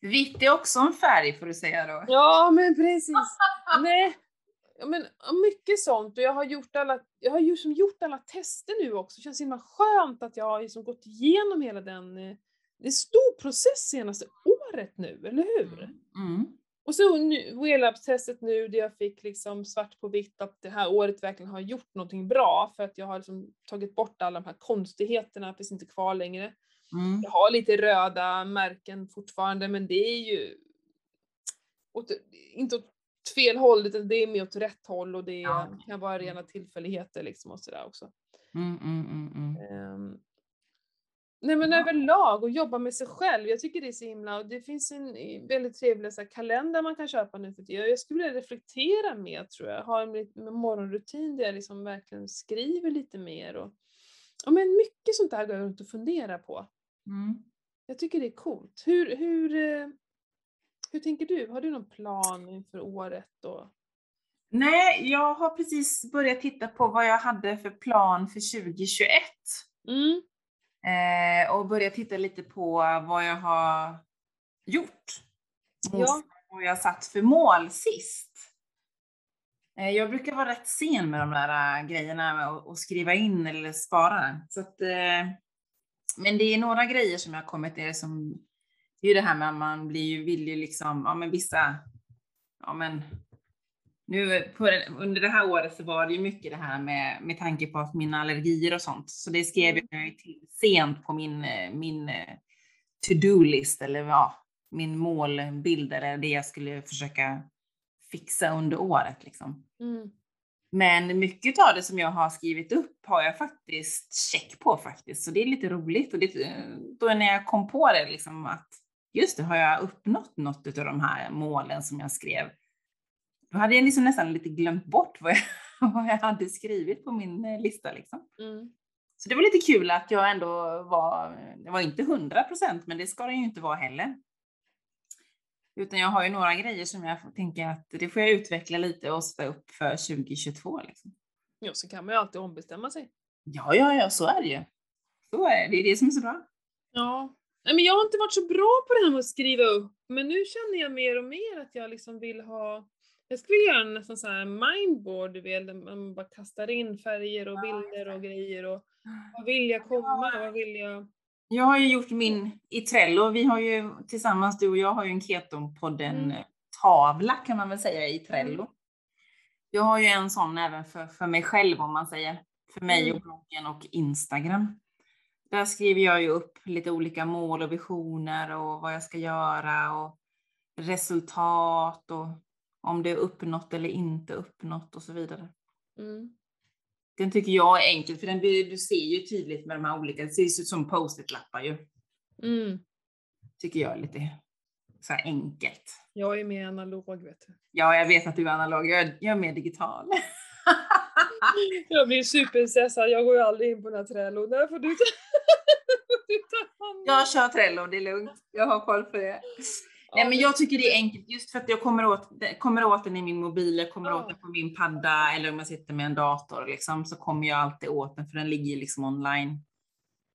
Vitt är också en färg får du säga då. Ja, men precis. Nej, men mycket sånt och jag har gjort alla, jag har liksom gjort alla tester nu också. Det känns himla skönt att jag har liksom gått igenom hela den eh, det är en stor process senaste året nu, eller hur? Mm. Och så Wheelabs-testet nu där jag fick liksom svart på vitt att det här året verkligen har gjort någonting bra för att jag har liksom tagit bort alla de här konstigheterna, finns inte kvar längre. Mm. Jag har lite röda märken fortfarande men det är ju åt, inte åt fel håll utan det är mer åt rätt håll och det ja. kan vara rena tillfälligheter liksom och sådär också. Mm, um, Nej men ja. överlag och jobba med sig själv. Jag tycker det är så himla, och det finns en väldigt trevlig så här, kalender man kan köpa nu för tiden. Jag skulle vilja reflektera mer tror jag, ha en, en morgonrutin där jag liksom verkligen skriver lite mer och ja, men mycket sånt där går jag runt och funderar på. Mm. Jag tycker det är coolt. Hur, hur, eh, hur tänker du? Har du någon plan inför året? Och... Nej, jag har precis börjat titta på vad jag hade för plan för 2021. Mm. Eh, och börjat titta lite på vad jag har gjort. Ja. Vad jag satt för mål sist. Eh, jag brukar vara rätt sen med de där äh, grejerna med att skriva in eller spara. Så att, eh, men det är några grejer som jag har kommit till som, det är ju det här med att man blir ju, vill ju liksom, ja men vissa, ja men nu den, under det här året så var det ju mycket det här med, med tanke på att mina allergier och sånt. Så det skrev mm. jag ju till sent på min, min eh, to-do-list eller ja, min målbild eller det jag skulle försöka fixa under året liksom. Mm. Men mycket av det som jag har skrivit upp har jag faktiskt check på faktiskt, så det är lite roligt. Och det, då när jag kom på det liksom att just det, har jag uppnått något av de här målen som jag skrev? Då hade jag liksom nästan lite glömt bort vad jag, vad jag hade skrivit på min eh, lista. Liksom. Mm. Så det var lite kul att jag ändå var, det var inte 100 procent, men det ska det ju inte vara heller. Utan jag har ju några grejer som jag tänka att det får jag utveckla lite och sätta upp för 2022. Liksom. Ja, så kan man ju alltid ombestämma sig. Ja, ja, ja, så är det ju. Så är det, det är det som är så bra. Ja. Nej, men jag har inte varit så bra på det här med att skriva upp, men nu känner jag mer och mer att jag liksom vill ha jag skulle göra nästan så här mindboard, du vet, där man bara kastar in färger och bilder och grejer och vad vill jag komma, vad vill jag... Jag har ju gjort min i Trello. Vi har ju tillsammans, du och jag har ju en Ketonpodden Mm. tavla kan man väl säga i Trello. Mm. Jag har ju en sån även för, för mig själv om man säger. För mig Mm. och bloggen och Instagram. Där skriver jag ju upp lite olika mål och visioner och vad jag ska göra och resultat och om det är uppnått eller inte uppnått och så vidare. Mm. Den tycker jag är enkel för den, du ser ju tydligt med de här olika, det ser ju ut som post-it-lappar ju. Mm. Tycker jag är lite så här enkelt. Jag är mer analog vet du. Ja, jag vet att du är analog, jag är, jag är mer digital. Jag blir superstressad, jag går ju aldrig in på den här Trello. Där får du ta, du ta hand om. Jag kör Trello, det är lugnt. Jag har koll på det. Nej, men jag tycker det är enkelt just för att jag kommer åt, kommer åt den i min mobil, jag kommer åt den på min padda eller om jag sitter med en dator liksom, så kommer jag alltid åt den för den ligger liksom online.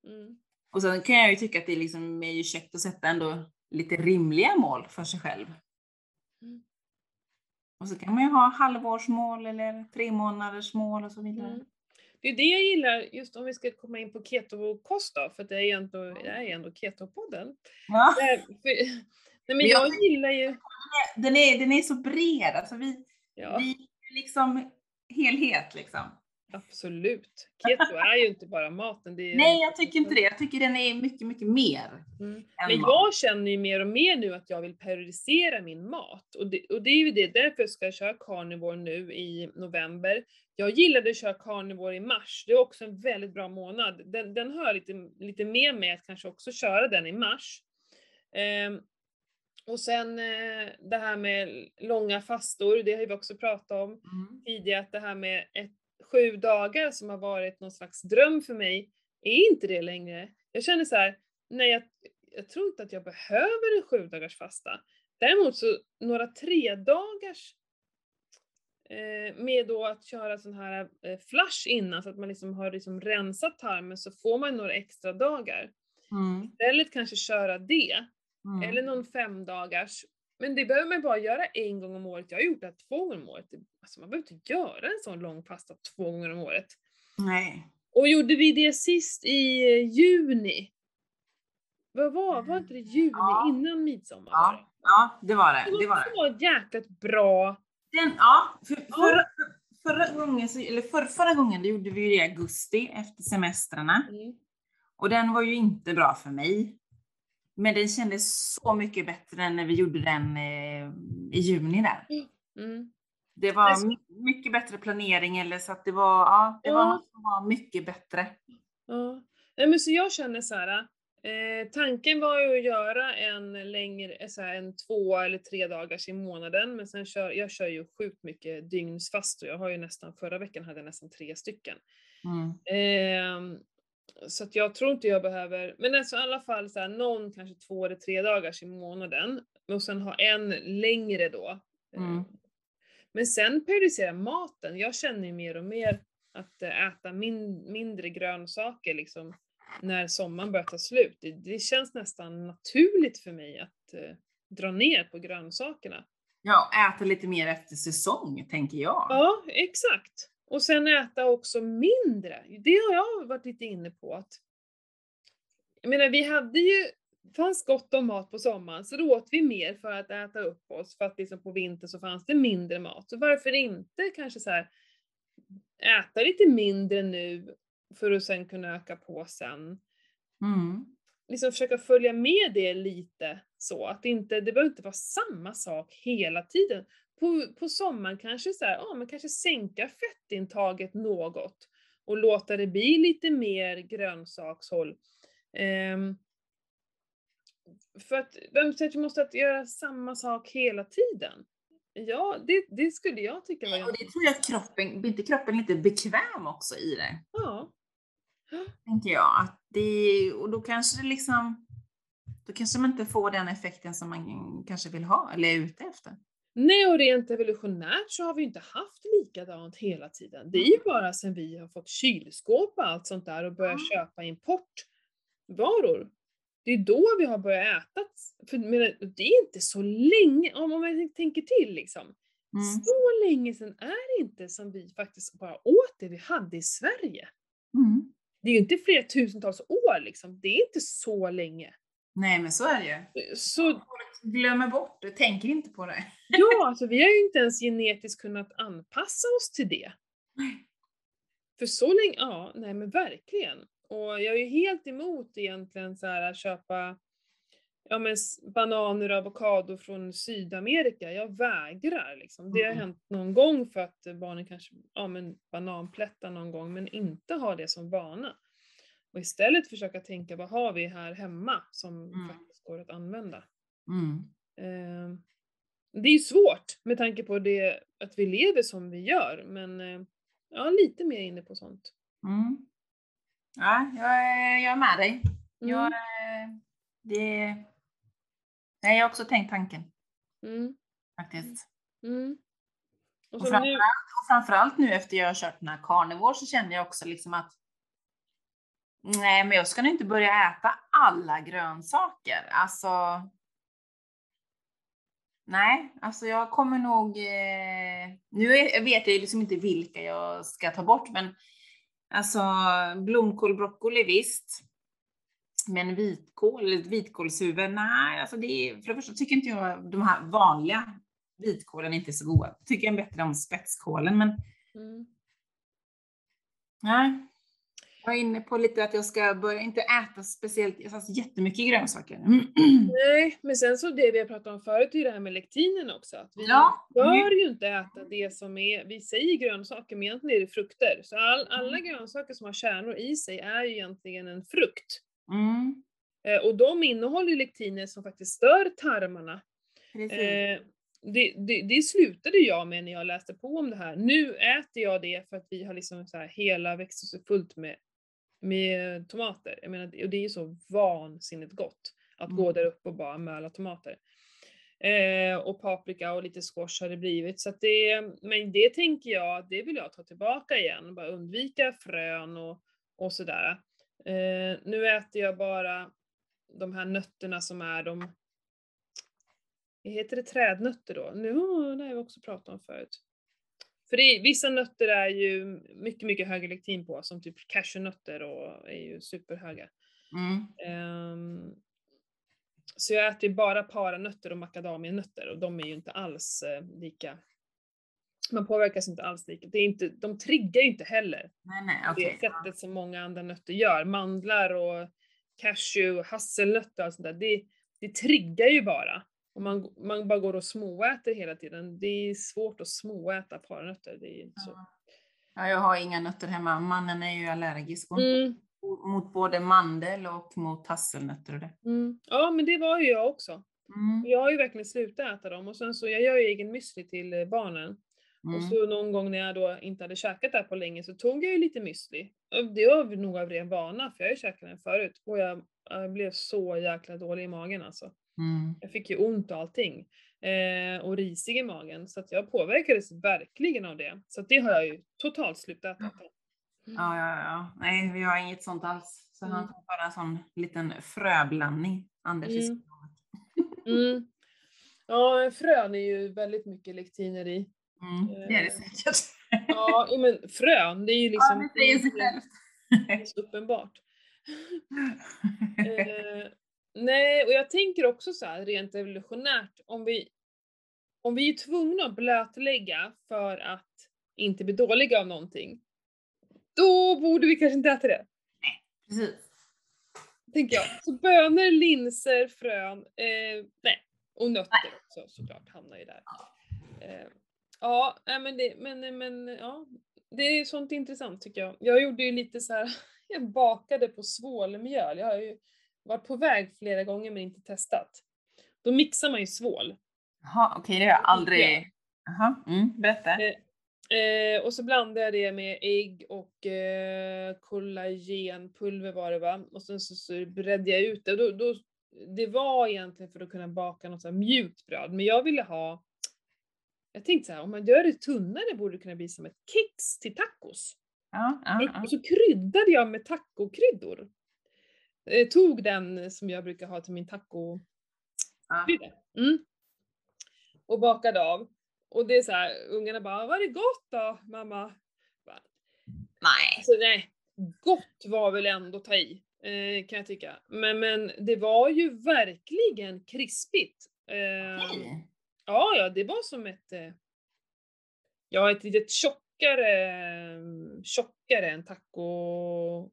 Mm. Och sen kan jag ju tycka att det liksom är ju käckt att sätta ändå lite rimliga mål för sig själv. Mm. Och så kan man ju ha halvårsmål eller tre månaders mål och så vidare. Mm. Det är det jag gillar, just om vi ska komma in på keto-kost då, för det är ju ändå, det är ändå keto-podden. Ja, Eh, för- Nej, men Men jag jag gillar ju... den, är, den är så bred, alltså vi, Ja, vi är liksom helhet liksom. absolut. Keto är ju inte bara maten. Är, Nej, jag tycker inte det. Jag tycker den är mycket, mycket mer. Mm. Men jag känner ju mer och mer nu att jag vill periodisera min mat. Och det, och det är ju det, därför ska jag köra carnivore nu i november. Jag gillade att köra carnivore i mars, det är också en väldigt bra månad. Den, den har jag lite, lite mer med att kanske också köra den i mars. Ehm, och sen eh, det här med långa fastor, det har vi också pratat om Mm. tidigare, att det här med ett, sju dagar som har varit någon slags dröm för mig, är inte det längre. Jag känner så här, nej jag, jag tror inte att jag behöver en sju dagars fasta. Däremot så några tre dagars eh, med då att köra sån här eh, flush innan så att man liksom har liksom rensat tarmen så får man några extra dagar. Mm. Istället kanske köra det, Mm. eller någon fem dagars. Men det behöver man bara göra en gång om året. Jag har gjort det två gånger om året. Alltså man behöver inte göra en sån lång fasta två gånger om året. Nej. Och gjorde vi det sist i eh, juni? Vad var, var inte det juni Ja. innan midsommar? Ja, ja, det var det. Det Det var var det. så jäkligt bra. Den, ja, för, förra, förra, gången, så- eller för, förra gången då gjorde vi ju det i augusti efter semestrarna. Mm. Och den var ju inte bra för mig. Men den kändes så mycket bättre än när vi gjorde den eh, i juni där. Mm. Det var Alltså- my- mycket bättre planering eller så att det var, ja, det var Ja. något som var mycket bättre. Ja. Men så jag känner så här. Eh, tanken var ju att göra en längre, eh, så här, en två eller tre dagars i månaden, men sen kör, jag kör ju sjukt mycket dygnsfast och jag har ju nästan, förra veckan hade jag nästan tre stycken. Mm. Ehm, så att jag tror inte jag behöver, men alltså i alla fall så här, någon kanske två eller tre dagars i månaden och sen ha en längre då. Mm. Ehm, Men sen periodisera maten. Jag känner ju mer och mer att eh, äta min, mindre grönsaker liksom när sommaren börjar ta slut. Det, det känns nästan naturligt för mig att eh, dra ner på grönsakerna. Ja, äta lite mer efter säsong, tänker jag. Ja, exakt. Och sen äta också mindre. Det har jag varit lite inne på att jag menar, vi hade ju, fanns gott om mat på sommaren, så då åt vi mer för att äta upp oss, för att liksom på vintern så fanns det mindre mat. Så varför inte kanske så här äta lite mindre nu för att sen kunna öka på sen. Mm. Liksom försöka följa med det lite så att inte, det behöver inte vara samma sak hela tiden. På, på sommaren kanske så här, ja, man kanske sänka fettintaget något och låta det bli lite mer grönsakshåll. Ehm, för att vem säger att vi måste göra samma sak hela tiden? Ja, det, det skulle jag tycka var Och ganska... det tror jag att kroppen, blir inte kroppen lite bekväm också i det? Ja. Tänker jag. Att det och då kanske det liksom, då kanske man inte får den effekten som man kanske vill ha eller är ute efter. Nej, och rent evolutionärt så har vi inte haft likadant hela tiden. Det är ju bara sen vi har fått kylskåp och allt sånt där och börjat Mm. köpa importvaror. Det är då vi har börjat äta. För men det är inte så länge, om man tänker till liksom. Mm. Så länge sedan är det inte som vi faktiskt bara åt det vi hade i Sverige. Mm. Det är ju inte flera tusentals år liksom. Det är inte så länge. Nej, men så är det ju. Så Folk glömmer bort det, tänker inte på det. ja, alltså vi har ju inte ens genetiskt kunnat anpassa oss till det. För så länge, ja, nej men verkligen. Och jag är ju helt emot egentligen så här att köpa ja, men bananer och avokado från Sydamerika. Jag vägrar liksom. Det har hänt någon gång för att barnen kanske, ja men bananplättar någon gång, men inte ha det som vana. Och istället försöka tänka, vad har vi här hemma som Mm. faktiskt går att använda? Mm. Eh, det är ju svårt med tanke på det, att vi lever som vi gör, men eh, ja, lite mer inne på sånt. Mm. Ja, jag är, jag är med dig. Jag, Mm. eh, det, nej, jag har också tänkt tanken Mm. faktiskt. Mm. Och Och så nu, framförallt, och framförallt nu efter jag har kört den här carnivore så känner jag också liksom att nej, men jag ska nog inte börja äta alla grönsaker. Alltså. Nej, alltså jag kommer nog. Eh, nu är, vet jag ju liksom inte vilka jag ska ta bort, men alltså blomkål, broccoli visst. Men vitkål, vitkålshuvud, nej, alltså det är, för det första tycker inte jag de här vanliga vitkålen är inte så goda. Tycker jag bättre om spetskålen, men mm. nej. Jag är inne på lite att jag ska börja inte äta speciellt, alltså jättemycket grönsaker. Nej, men sen så det vi har pratat om förut är ju det här med lektinen också. Att vi Ja. bör ju inte äta det som är, vi säger grönsaker men egentligen är det frukter. Så all, alla grönsaker som har kärnor i sig är ju egentligen en frukt. Mm, Eh, och de innehåller ju lektiner som faktiskt stör tarmarna. Eh, det, det, det slutade jag med när jag läste på om det här. Nu äter jag det för att vi har liksom så här hela växthuset fullt med, med tomater. Jag menar, och det är ju så vansinnigt gott att gå Mm. där uppe och bara möla tomater. Eh, och paprika och lite squash har det blivit. Så det, men det tänker jag, det vill jag ta tillbaka igen. Bara undvika frön och, och sådär. Eh, nu äter jag bara de här nötterna som är de Heter det trädnötter då? Nu, det har vi också pratat om förut. För det är, vissa nötter är ju mycket, mycket högre lektin på, som typ cashewnötter och är ju superhöga. Mm. Ehm, så jag äter ju bara paranötter och macadamianötter och de är ju inte alls eh, lika. Man påverkas inte alls lika. Det är inte, de triggar ju inte heller Nej, nej, okej. det sättet som många andra nötter gör. Mandlar och cashew, hasselnötter och sånt där. Det, det triggar ju bara. Och man, man bara går och småäter hela tiden. Det är svårt att småäta paranötter. Det är inte så. Ja, jag har inga nötter hemma. Mannen är ju allergisk Mm, mot både mandel och mot hasselnötter och det. mm. Ja, men det var ju jag också. Mm. Jag har ju verkligen slutat äta dem och sen så, jag gör ju egen müsli till eh, barnen. Mm. Och så någon gång när jag då inte hade käkat det här på länge så tog jag ju lite müsli. Det var nog av ren vana för jag har ju käkat den förut och jag, jag blev så jäkla dålig i magen alltså. Mm. Jag fick ju ont och allting. Eh, och risig i magen så att jag påverkades verkligen av det. Så att det har jag ju totalt slutat äta. Ja, ja, ja. Nej, vi har inget sånt alls. Så han Mm. får bara en sån liten fröblandning. Anders Mm. Mm. Ja, frön är ju väldigt mycket lektiner i. Mm, det är det säkert. Ja, men frön, det är ju Ja, liksom det säger sig självt. det är så uppenbart. Nej, och jag tänker också så här rent evolutionärt, om vi, om vi är tvungna att blötlägga för att inte bli dåliga av någonting, då borde vi kanske inte äta det. Precis. Tänker jag. Så bönor, linser, frön, eh, nej, och nötter också såklart hamnar ju där. Eh, ja, nej, men, det, men, men ja, det är sånt intressant tycker jag. Jag gjorde ju lite så här, jag bakade på svålmjöl. Jag har ju varit på väg flera gånger men inte testat. Då mixar man ju svål. Jaha, okej, det har jag aldrig... Jaha, mm, berätta. Eh, Eh, och så blandade jag det med ägg och eh, kollagenpulver var det va. Och sen så, så bredde jag ut det. Då, då det var egentligen för att kunna baka något så mjukt bröd, men jag ville ha jag tänkte så här, om man gör det tunnare borde det kunna bli som ett kex till tacos. Ja, ja, ja. Och så kryddade jag med tacokryddor. Eh, tog den som jag brukar ha till min taco ja. Mm. Och bakade av. Och det är så här, ungarna bara, var det gott då mamma? Bara, Nej. Alltså, nej, gott var väl ändå ta i, eh, kan jag tycka. Men, men det var ju verkligen krispigt. Eh. Ja, ja, det var som ett, eh, ja ett litet tjockare, tjockare än taco,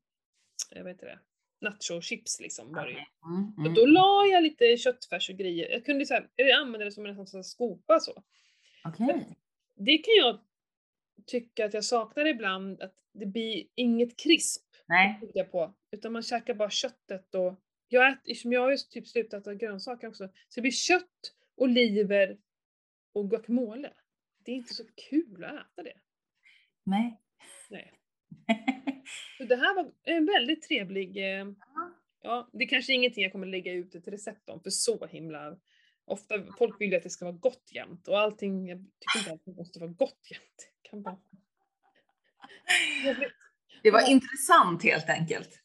jag vet inte det, nacho-chips liksom var det. Okej. Mm, Och mm. då la jag lite köttfärs och grejer. Jag kunde så här, använda det som en sån skopa så. Okej. Det kan jag tycka att jag saknar ibland, att det blir inget krisp Nej. jag på. Utan man käkar bara köttet och jag äter, eftersom jag har ju typ slutat äta grönsaker också, så det blir kött, oliver och guacamole. Det är inte så kul att äta det. Nej. Nej. Så det här var en väldigt trevlig, eh, ja det kanske är ingenting jag kommer lägga ut ett recept om för så himla Ofta, folk vill ju att det ska vara gott jämt och allting, jag tycker inte att det måste vara gott jämt. Kan bara... Det var intressant helt enkelt.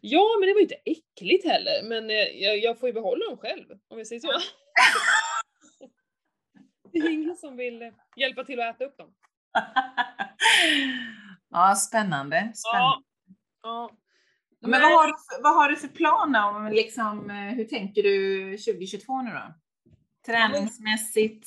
Ja, men det var inte äckligt heller, men eh, jag, jag får ju behålla dem själv, om jag säger så. Det är ingen som vill hjälpa till att äta upp dem. ja, spännande. spännande. Ja. ja. Men vad har, du vad har du för planer? Om, liksom, eh, hur tänker du 2022 nu då? Träningsmässigt?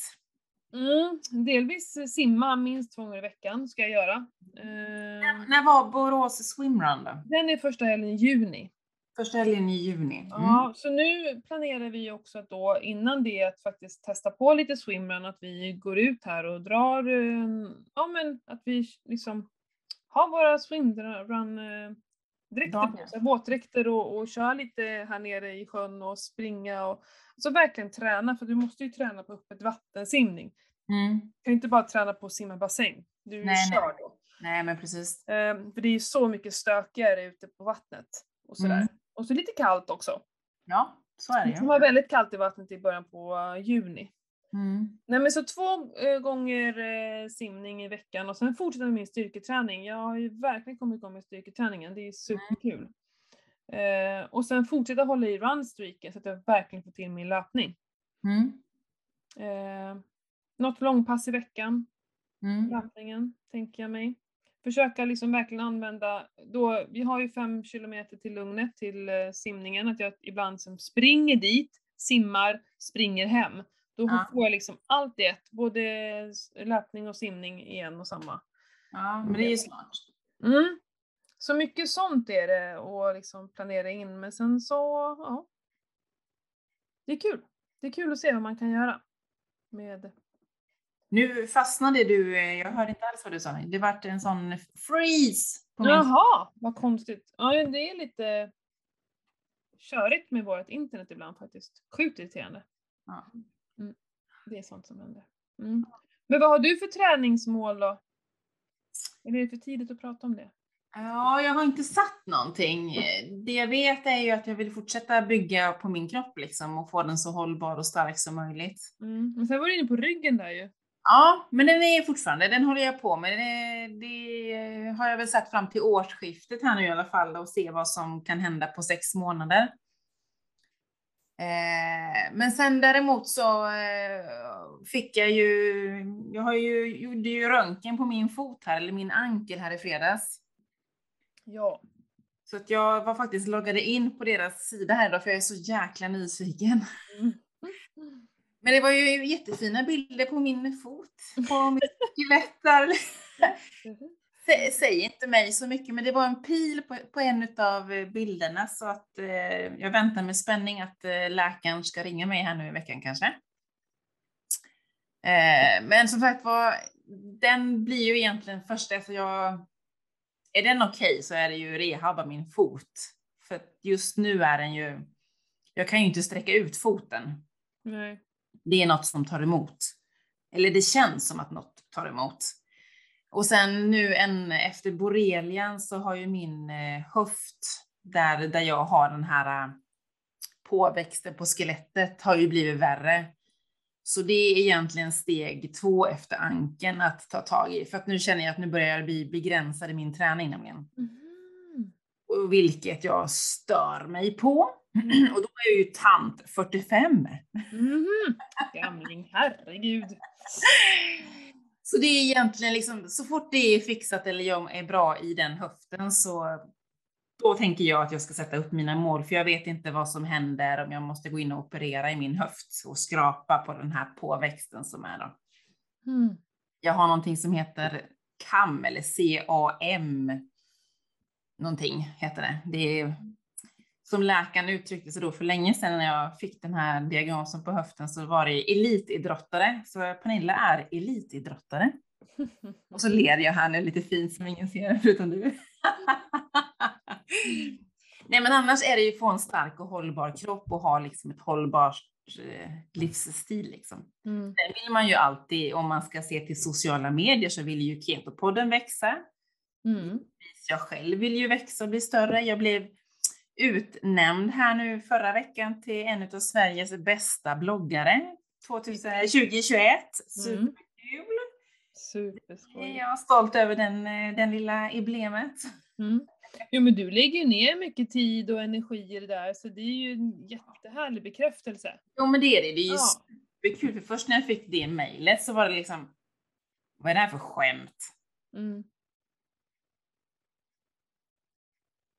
Mm, delvis simma minst två gånger i veckan ska jag göra. Eh, När var Borås swimrun då? den är första helgen i juni. Första helgen i juni. Mm. Ja, så nu planerar vi också att då innan det att faktiskt testa på lite swimrun, att vi går ut här och drar, eh, ja men att vi liksom har våra swimrun eh, dräkter på oss, våtdräkter och, och kör lite här nere i sjön och springa och så verkligen träna, för du måste ju träna på öppet vattensimning. Mm. Du kan ju inte bara träna på att simma bassäng. Du ju Nej, nej. körd då. Nej, men precis. Ehm, för det är ju så mycket stökigare ute på vattnet och sådär. Mm. Och så lite kallt också. Ja, så är det Det kan ju. vara väldigt kallt i vattnet i början på eh, juni. Mm. Nej men så två eh, gånger eh, simning i veckan och sen fortsätta med min styrketräning. Jag har ju verkligen kommit igång med styrketräningen, det är superkul. Eh, och sen fortsätta hålla i runstreaken så att jag verkligen får till min löpning. Mm. Eh, något långpass i veckan, Mm. löpningen, tänker jag mig. Försöka liksom verkligen använda, då, vi har ju fem kilometer till Lugnet till eh, simningen, att jag ibland som springer dit, simmar, springer hem. Då Ja. får jag liksom allt i ett, både löpning och simning i en och samma. Ja, men det är ju smart. Mm. Så mycket sånt är det och liksom planera in, men sen så, ja. Det är kul. Det är kul att se vad man kan göra med Nu fastnade du, eh, jag hörde inte alls vad du sa. Det vart en sån freeze på min... Jaha, vad konstigt. Ja, det är lite körigt med vårt internet ibland faktiskt. Sjukt irriterande. Ja. Det är sånt som händer. Mm. Men vad har du för träningsmål då? Eller är det för tidigt att prata om det? Ja, jag har inte satt någonting. Det jag vet är ju att jag vill fortsätta bygga på min kropp liksom och få den så hållbar och stark som möjligt. Mm. Men sen var du inne på ryggen där ju. Ja, men den är fortfarande, den håller jag på med. Det, det har jag väl sett fram till årsskiftet här nu i alla fall och se vad som kan hända på sex månader. Eh, men sen däremot så eh, fick jag ju, jag har ju, gjorde ju röntgen på min fot här, eller min ankel här i fredags. Ja. Så att jag var faktiskt loggade in på deras sida här idag för jag är så jäkla nyfiken. Mm. Men det var ju jättefina bilder på min fot, på mitt skelett där. Sä- Säger inte mig så mycket, men det var en pil på, på en av bilderna så att eh, jag väntar med spänning att eh, läkaren ska ringa mig här nu i veckan kanske. Eh, men som sagt var, den blir ju egentligen först efter jag... Är den okej så är det ju rehabba min fot. För just nu är den ju... Jag kan ju inte sträcka ut foten Nej. det är något som tar emot. Eller det känns som att något tar emot. Och sen nu en, efter borrelian så har ju min eh, höft, där, där jag har den här påväxten på skelettet har ju blivit värre. Så det är egentligen steg två efter anken att ta tag i. För att nu känner jag att nu börjar jag bli begränsad i min träning nämligen. Och Vilket jag stör mig på. Och då är jag ju tant 45. Mhm. Gamling, herregud. Så det är egentligen liksom, så fort det är fixat eller jag är bra i den höften så då tänker jag att jag ska sätta upp mina mål, för jag vet inte vad som händer om jag måste gå in och operera i min höft och skrapa på den här påväxten som är då. Mm. Jag har någonting som heter CAM eller CAM. Någonting heter det. Det är som läkaren uttryckte sig då för länge sedan när jag fick den här diagnosen på höften så var det elitidrottare. Så Pernilla är elitidrottare. Och så ler jag här nu lite fint som ingen ser förutom du. Nej men annars är det ju få en stark och hållbar kropp och ha liksom ett hållbart eh, livsstil liksom. Mm. Sen vill man ju alltid, om man ska se till sociala medier så vill ju Ketopodden växa. Mm. Jag själv vill ju växa och bli större. Jag blev utnämnd här nu förra veckan till en av Sveriges bästa bloggare 2000, 2021. Superkul! Superskoj. Jag är stolt över den, eh, den lilla emblemet. Mm. Jo men du lägger ju ner mycket tid och energi i det där så det är ju en jättehärlig bekräftelse. Jo men det är det, det är ju Ja. superkul för först när jag fick det mejlet så var det liksom, vad är det här för skämt? Mm.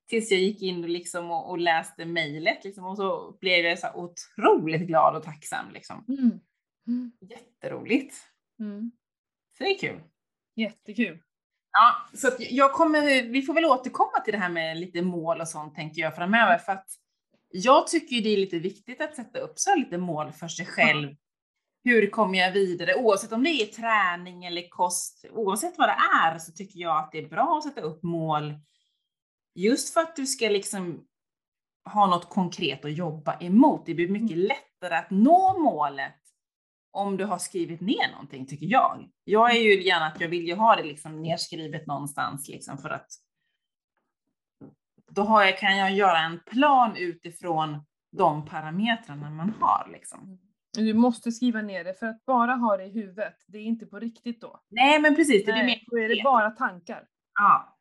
Tills jag gick in och, liksom och, och läste mejlet liksom, och så blev jag så otroligt glad och tacksam. Liksom. Mm. Mm. Jätteroligt. Mm. Så det är kul. Jättekul. Ja, så jag kommer, vi får väl återkomma till det här med lite mål och sånt tänker jag framöver för att jag tycker ju det är lite viktigt att sätta upp så lite mål för sig själv. Hur kommer jag vidare? Oavsett om det är träning eller kost, oavsett vad det är så tycker jag att det är bra att sätta upp mål just för att du ska liksom ha något konkret att jobba emot. Det blir mycket lättare att nå målet om du har skrivit ner någonting, tycker jag. Jag är ju gärna att jag vill ju ha det liksom nerskrivet någonstans liksom för att då har jag, kan jag göra en plan utifrån de parametrarna man har liksom. Du måste skriva ner det för att bara ha det i huvudet, det är inte på riktigt då. Nej, men precis, det blir mer då är det bara tankar. Ja.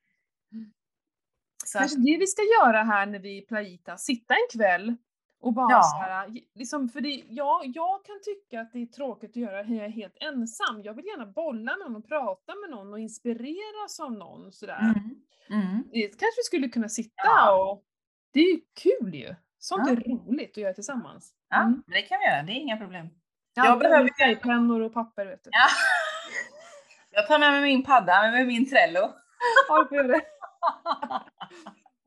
Så att, Kanske det vi ska göra här när vi är i Playita, sitta en kväll och bara Ja. så här, liksom, för det, ja, jag kan tycka att det är tråkigt att göra är helt ensam. Jag vill gärna bolla med någon och prata med någon och inspireras av någon sådär. mm, mm. Det kanske vi skulle kunna sitta Ja. och... Det är ju kul ju! Sånt Ja. är roligt att göra tillsammans. Ja, Mm. det kan vi göra, det är inga problem. Jag Jag behöver- färgpennor och papper vet du. Ja. Jag tar med mig min padda, med min Trello. Ja, det.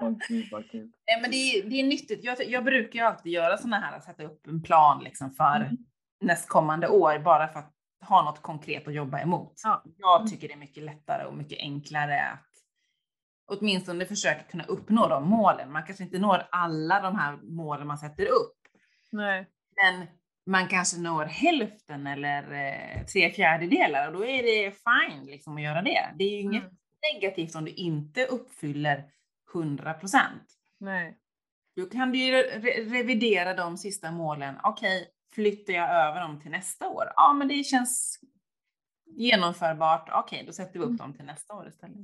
Åh gud vad kul. Nej, men det är, det är nyttigt. Jag, jag brukar ju alltid göra sådana här, sätta upp en plan liksom för Mm. nästkommande år, bara för att ha något konkret att jobba emot. Ja. Jag Mm. tycker det är mycket lättare och mycket enklare att åtminstone försöka kunna uppnå de målen. Man kanske inte når alla de här målen man sätter upp, Nej. men man kanske når hälften eller eh, tre fjärdedelar och då är det fine liksom att göra det. Det är ju inget Mm. Negativt om du inte uppfyller 100 procent. Nej. Då kan du ju re- revidera de sista målen. Okej, flyttar jag över dem till nästa år? Ja, men det känns genomförbart. Okej, då sätter vi upp dem till nästa år istället.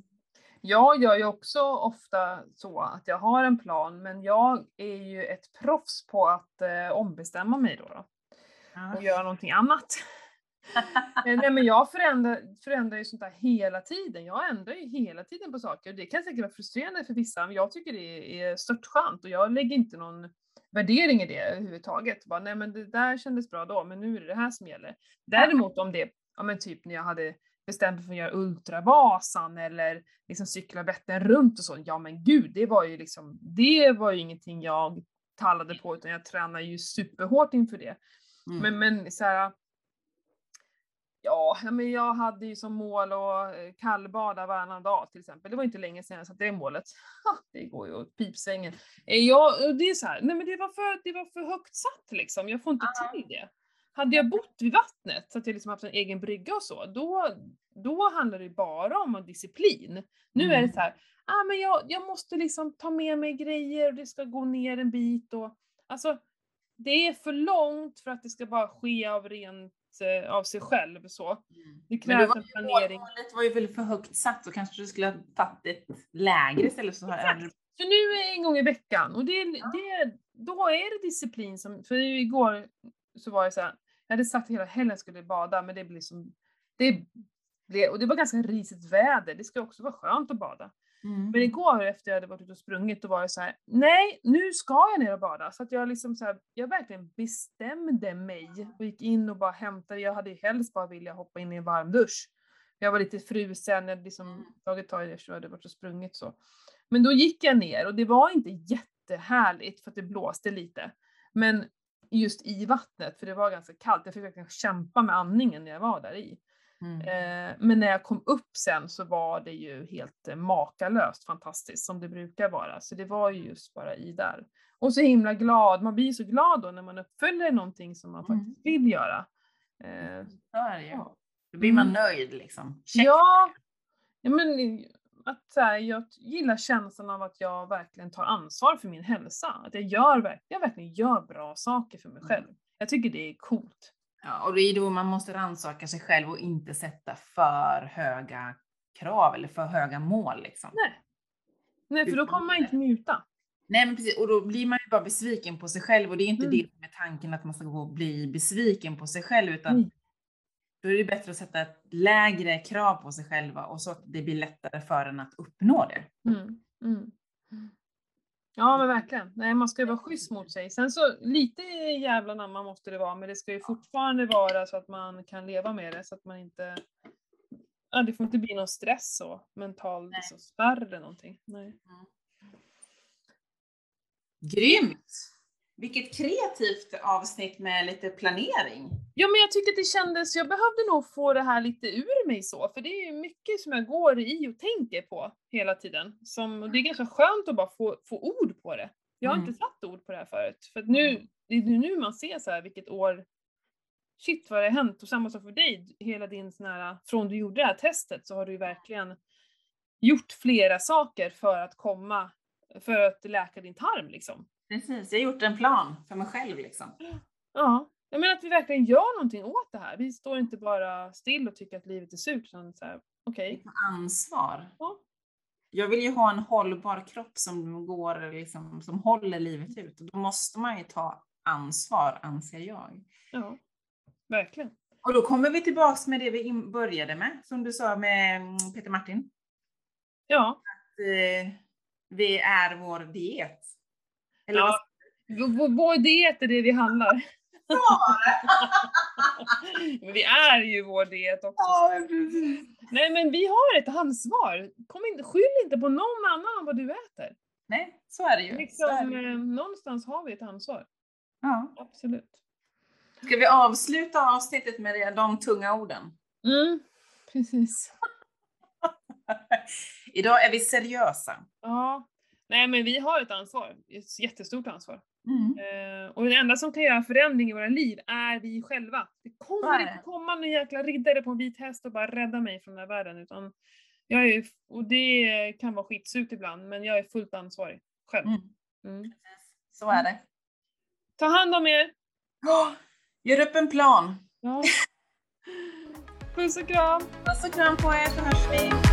Jag gör ju också ofta så att jag har en plan, men jag är ju ett proffs på att eh, ombestämma mig då, då och göra någonting annat. Eh, Nej men jag förändrar, förändrar ju sånt där hela tiden. Jag ändrar ju hela tiden på saker och det kan säkert vara frustrerande för vissa, men jag tycker det är störtskönt och jag lägger inte någon värdering i det överhuvudtaget. Bara, nej men det där kändes bra då, men nu är det det här som gäller. Däremot om det, ja men typ när jag hade bestämt mig för att göra Ultravasan eller liksom cykla Vättern runt och så, ja men gud, det var ju liksom, det var ju ingenting jag tallade på utan jag tränar ju superhårt inför det. Mm. Men, men så här, ja, men jag hade ju som mål att eh, kallbada varannan dag till exempel. Det var inte länge sedan jag satte det målet. Ha, det går ju åt pipsvängen. Eh, Ja, det är så här, nej men det var för, det var för högt satt liksom. Jag får inte Ja. till det. Hade jag bott vid vattnet så att jag liksom haft en egen brygga och så, då, då handlar det bara om disciplin. Nu är det Mm. så här, ah, men jag, jag måste liksom ta med mig grejer och det ska gå ner en bit och alltså det är för långt för att det ska bara ske av rent eh, av sig själv så. Det Men du krävs var, en ju- planering. målet var ju väl för högt satt så kanske du skulle ha tagit ett lägre istället. Så du... Så nu är en gång i veckan och det, det, då är det disciplin som, för igår så var det så här, jag hade sagt att hela helgen skulle bada men det blir som, det och det var ganska risigt väder, det ska också vara skönt att bada. Mm. Men igår efter jag hade varit ute och sprungit då var det så här: nej nu ska jag ner och bada. Så att jag liksom så här, jag verkligen bestämde mig och gick in och bara hämtade, jag hade ju helst bara vilja hoppa in i en varm dusch. Jag var lite frusen, jag hade liksom tagit tag i det eftersom jag hade varit och sprungit så. Men då gick jag ner och det var inte jättehärligt för att det blåste lite. Men just i vattnet, för det var ganska kallt, jag fick verkligen kämpa med andningen när jag var där i. Mm. Eh, men när jag kom upp sen så var det ju helt eh, makalöst fantastiskt som det brukar vara. Så det var ju just bara i där. Och så himla glad, man blir så glad då när man uppfyller någonting som man Mm. faktiskt vill göra. Eh, Så är det ju. ja. Då blir man Mm. nöjd liksom. Check. Ja, men att så här, jag gillar känslan av att jag verkligen tar ansvar för min hälsa. Att jag, gör, jag verkligen gör bra saker för mig själv. Jag tycker det är coolt. Ja, och det är då man måste rannsaka sig själv och inte sätta för höga krav eller för höga mål liksom. Nej. Nej, för då kommer man inte njuta. Nej men precis, och då blir man ju bara besviken på sig själv och det är inte Mm. det som är tanken att man ska gå och bli besviken på sig själv utan Nej. då är det bättre att sätta ett lägre krav på sig själva och så att det blir lättare för en att uppnå det. Mm, mm. Ja men verkligen. Nej man ska ju vara schysst mot sig. Sen så lite jävla namn måste det vara men det ska ju fortfarande vara så att man kan leva med det så att man inte Ja, det får inte bli någon stress så, mental liksom, spärr eller någonting. Nej. Grymt! Vilket kreativt avsnitt med lite planering. Ja men jag tycker att det kändes, jag behövde nog få det här lite ur mig så, för det är ju mycket som jag går i och tänker på hela tiden. Som, det är ganska skönt att bara få, få ord på det. Jag har Mm. inte satt ord på det här förut. För att nu, det är nu nu man ser så här vilket år, shit vad det har hänt. Och samma sak för dig, hela din sån här, från du gjorde det här testet så har du ju verkligen gjort flera saker för att komma, för att läka din tarm liksom. Precis, jag har gjort en plan för mig själv liksom. Ja, jag menar att vi verkligen gör någonting åt det här. Vi står inte bara still och tycker att livet är surt, utan så här, okej. Ta ansvar. Ja. Jag vill ju ha en hållbar kropp som går liksom, som håller livet ut då måste man ju ta ansvar anser jag. Ja, verkligen. Och då kommer vi tillbaks med det vi började med, som du sa med mm, Peter Martin. Ja, Att, eh, vi är vår diet. Eller Ja. vad vår diet är det vi handlar. men vi är ju vår diet också. Ja, precis. Nej men vi har ett ansvar. Kom inte, skyll inte på någon annan om vad du äter. Nej, så är det ju. Så är Liksom, det. ju. eh, någonstans har vi ett ansvar. Ja. Absolut. Ska vi avsluta avsnittet med det- de tunga orden? Mm, precis. Idag är vi seriösa. Ja. Nej men vi har ett ansvar. Ett jättestort ansvar. Mm. Eh, och den enda som kan göra förändring i våra liv är vi själva. Det kommer inte komma någon jäkla riddare på en vit häst och bara rädda mig från den här världen. Utan jag är, och det kan vara skitsurt ibland, men jag är fullt ansvarig själv. Mm. Mm. Så är det. Ta hand om er! Åh, Gör upp en plan. Ja. Puss och kram! Puss och kram på er så hörs vi.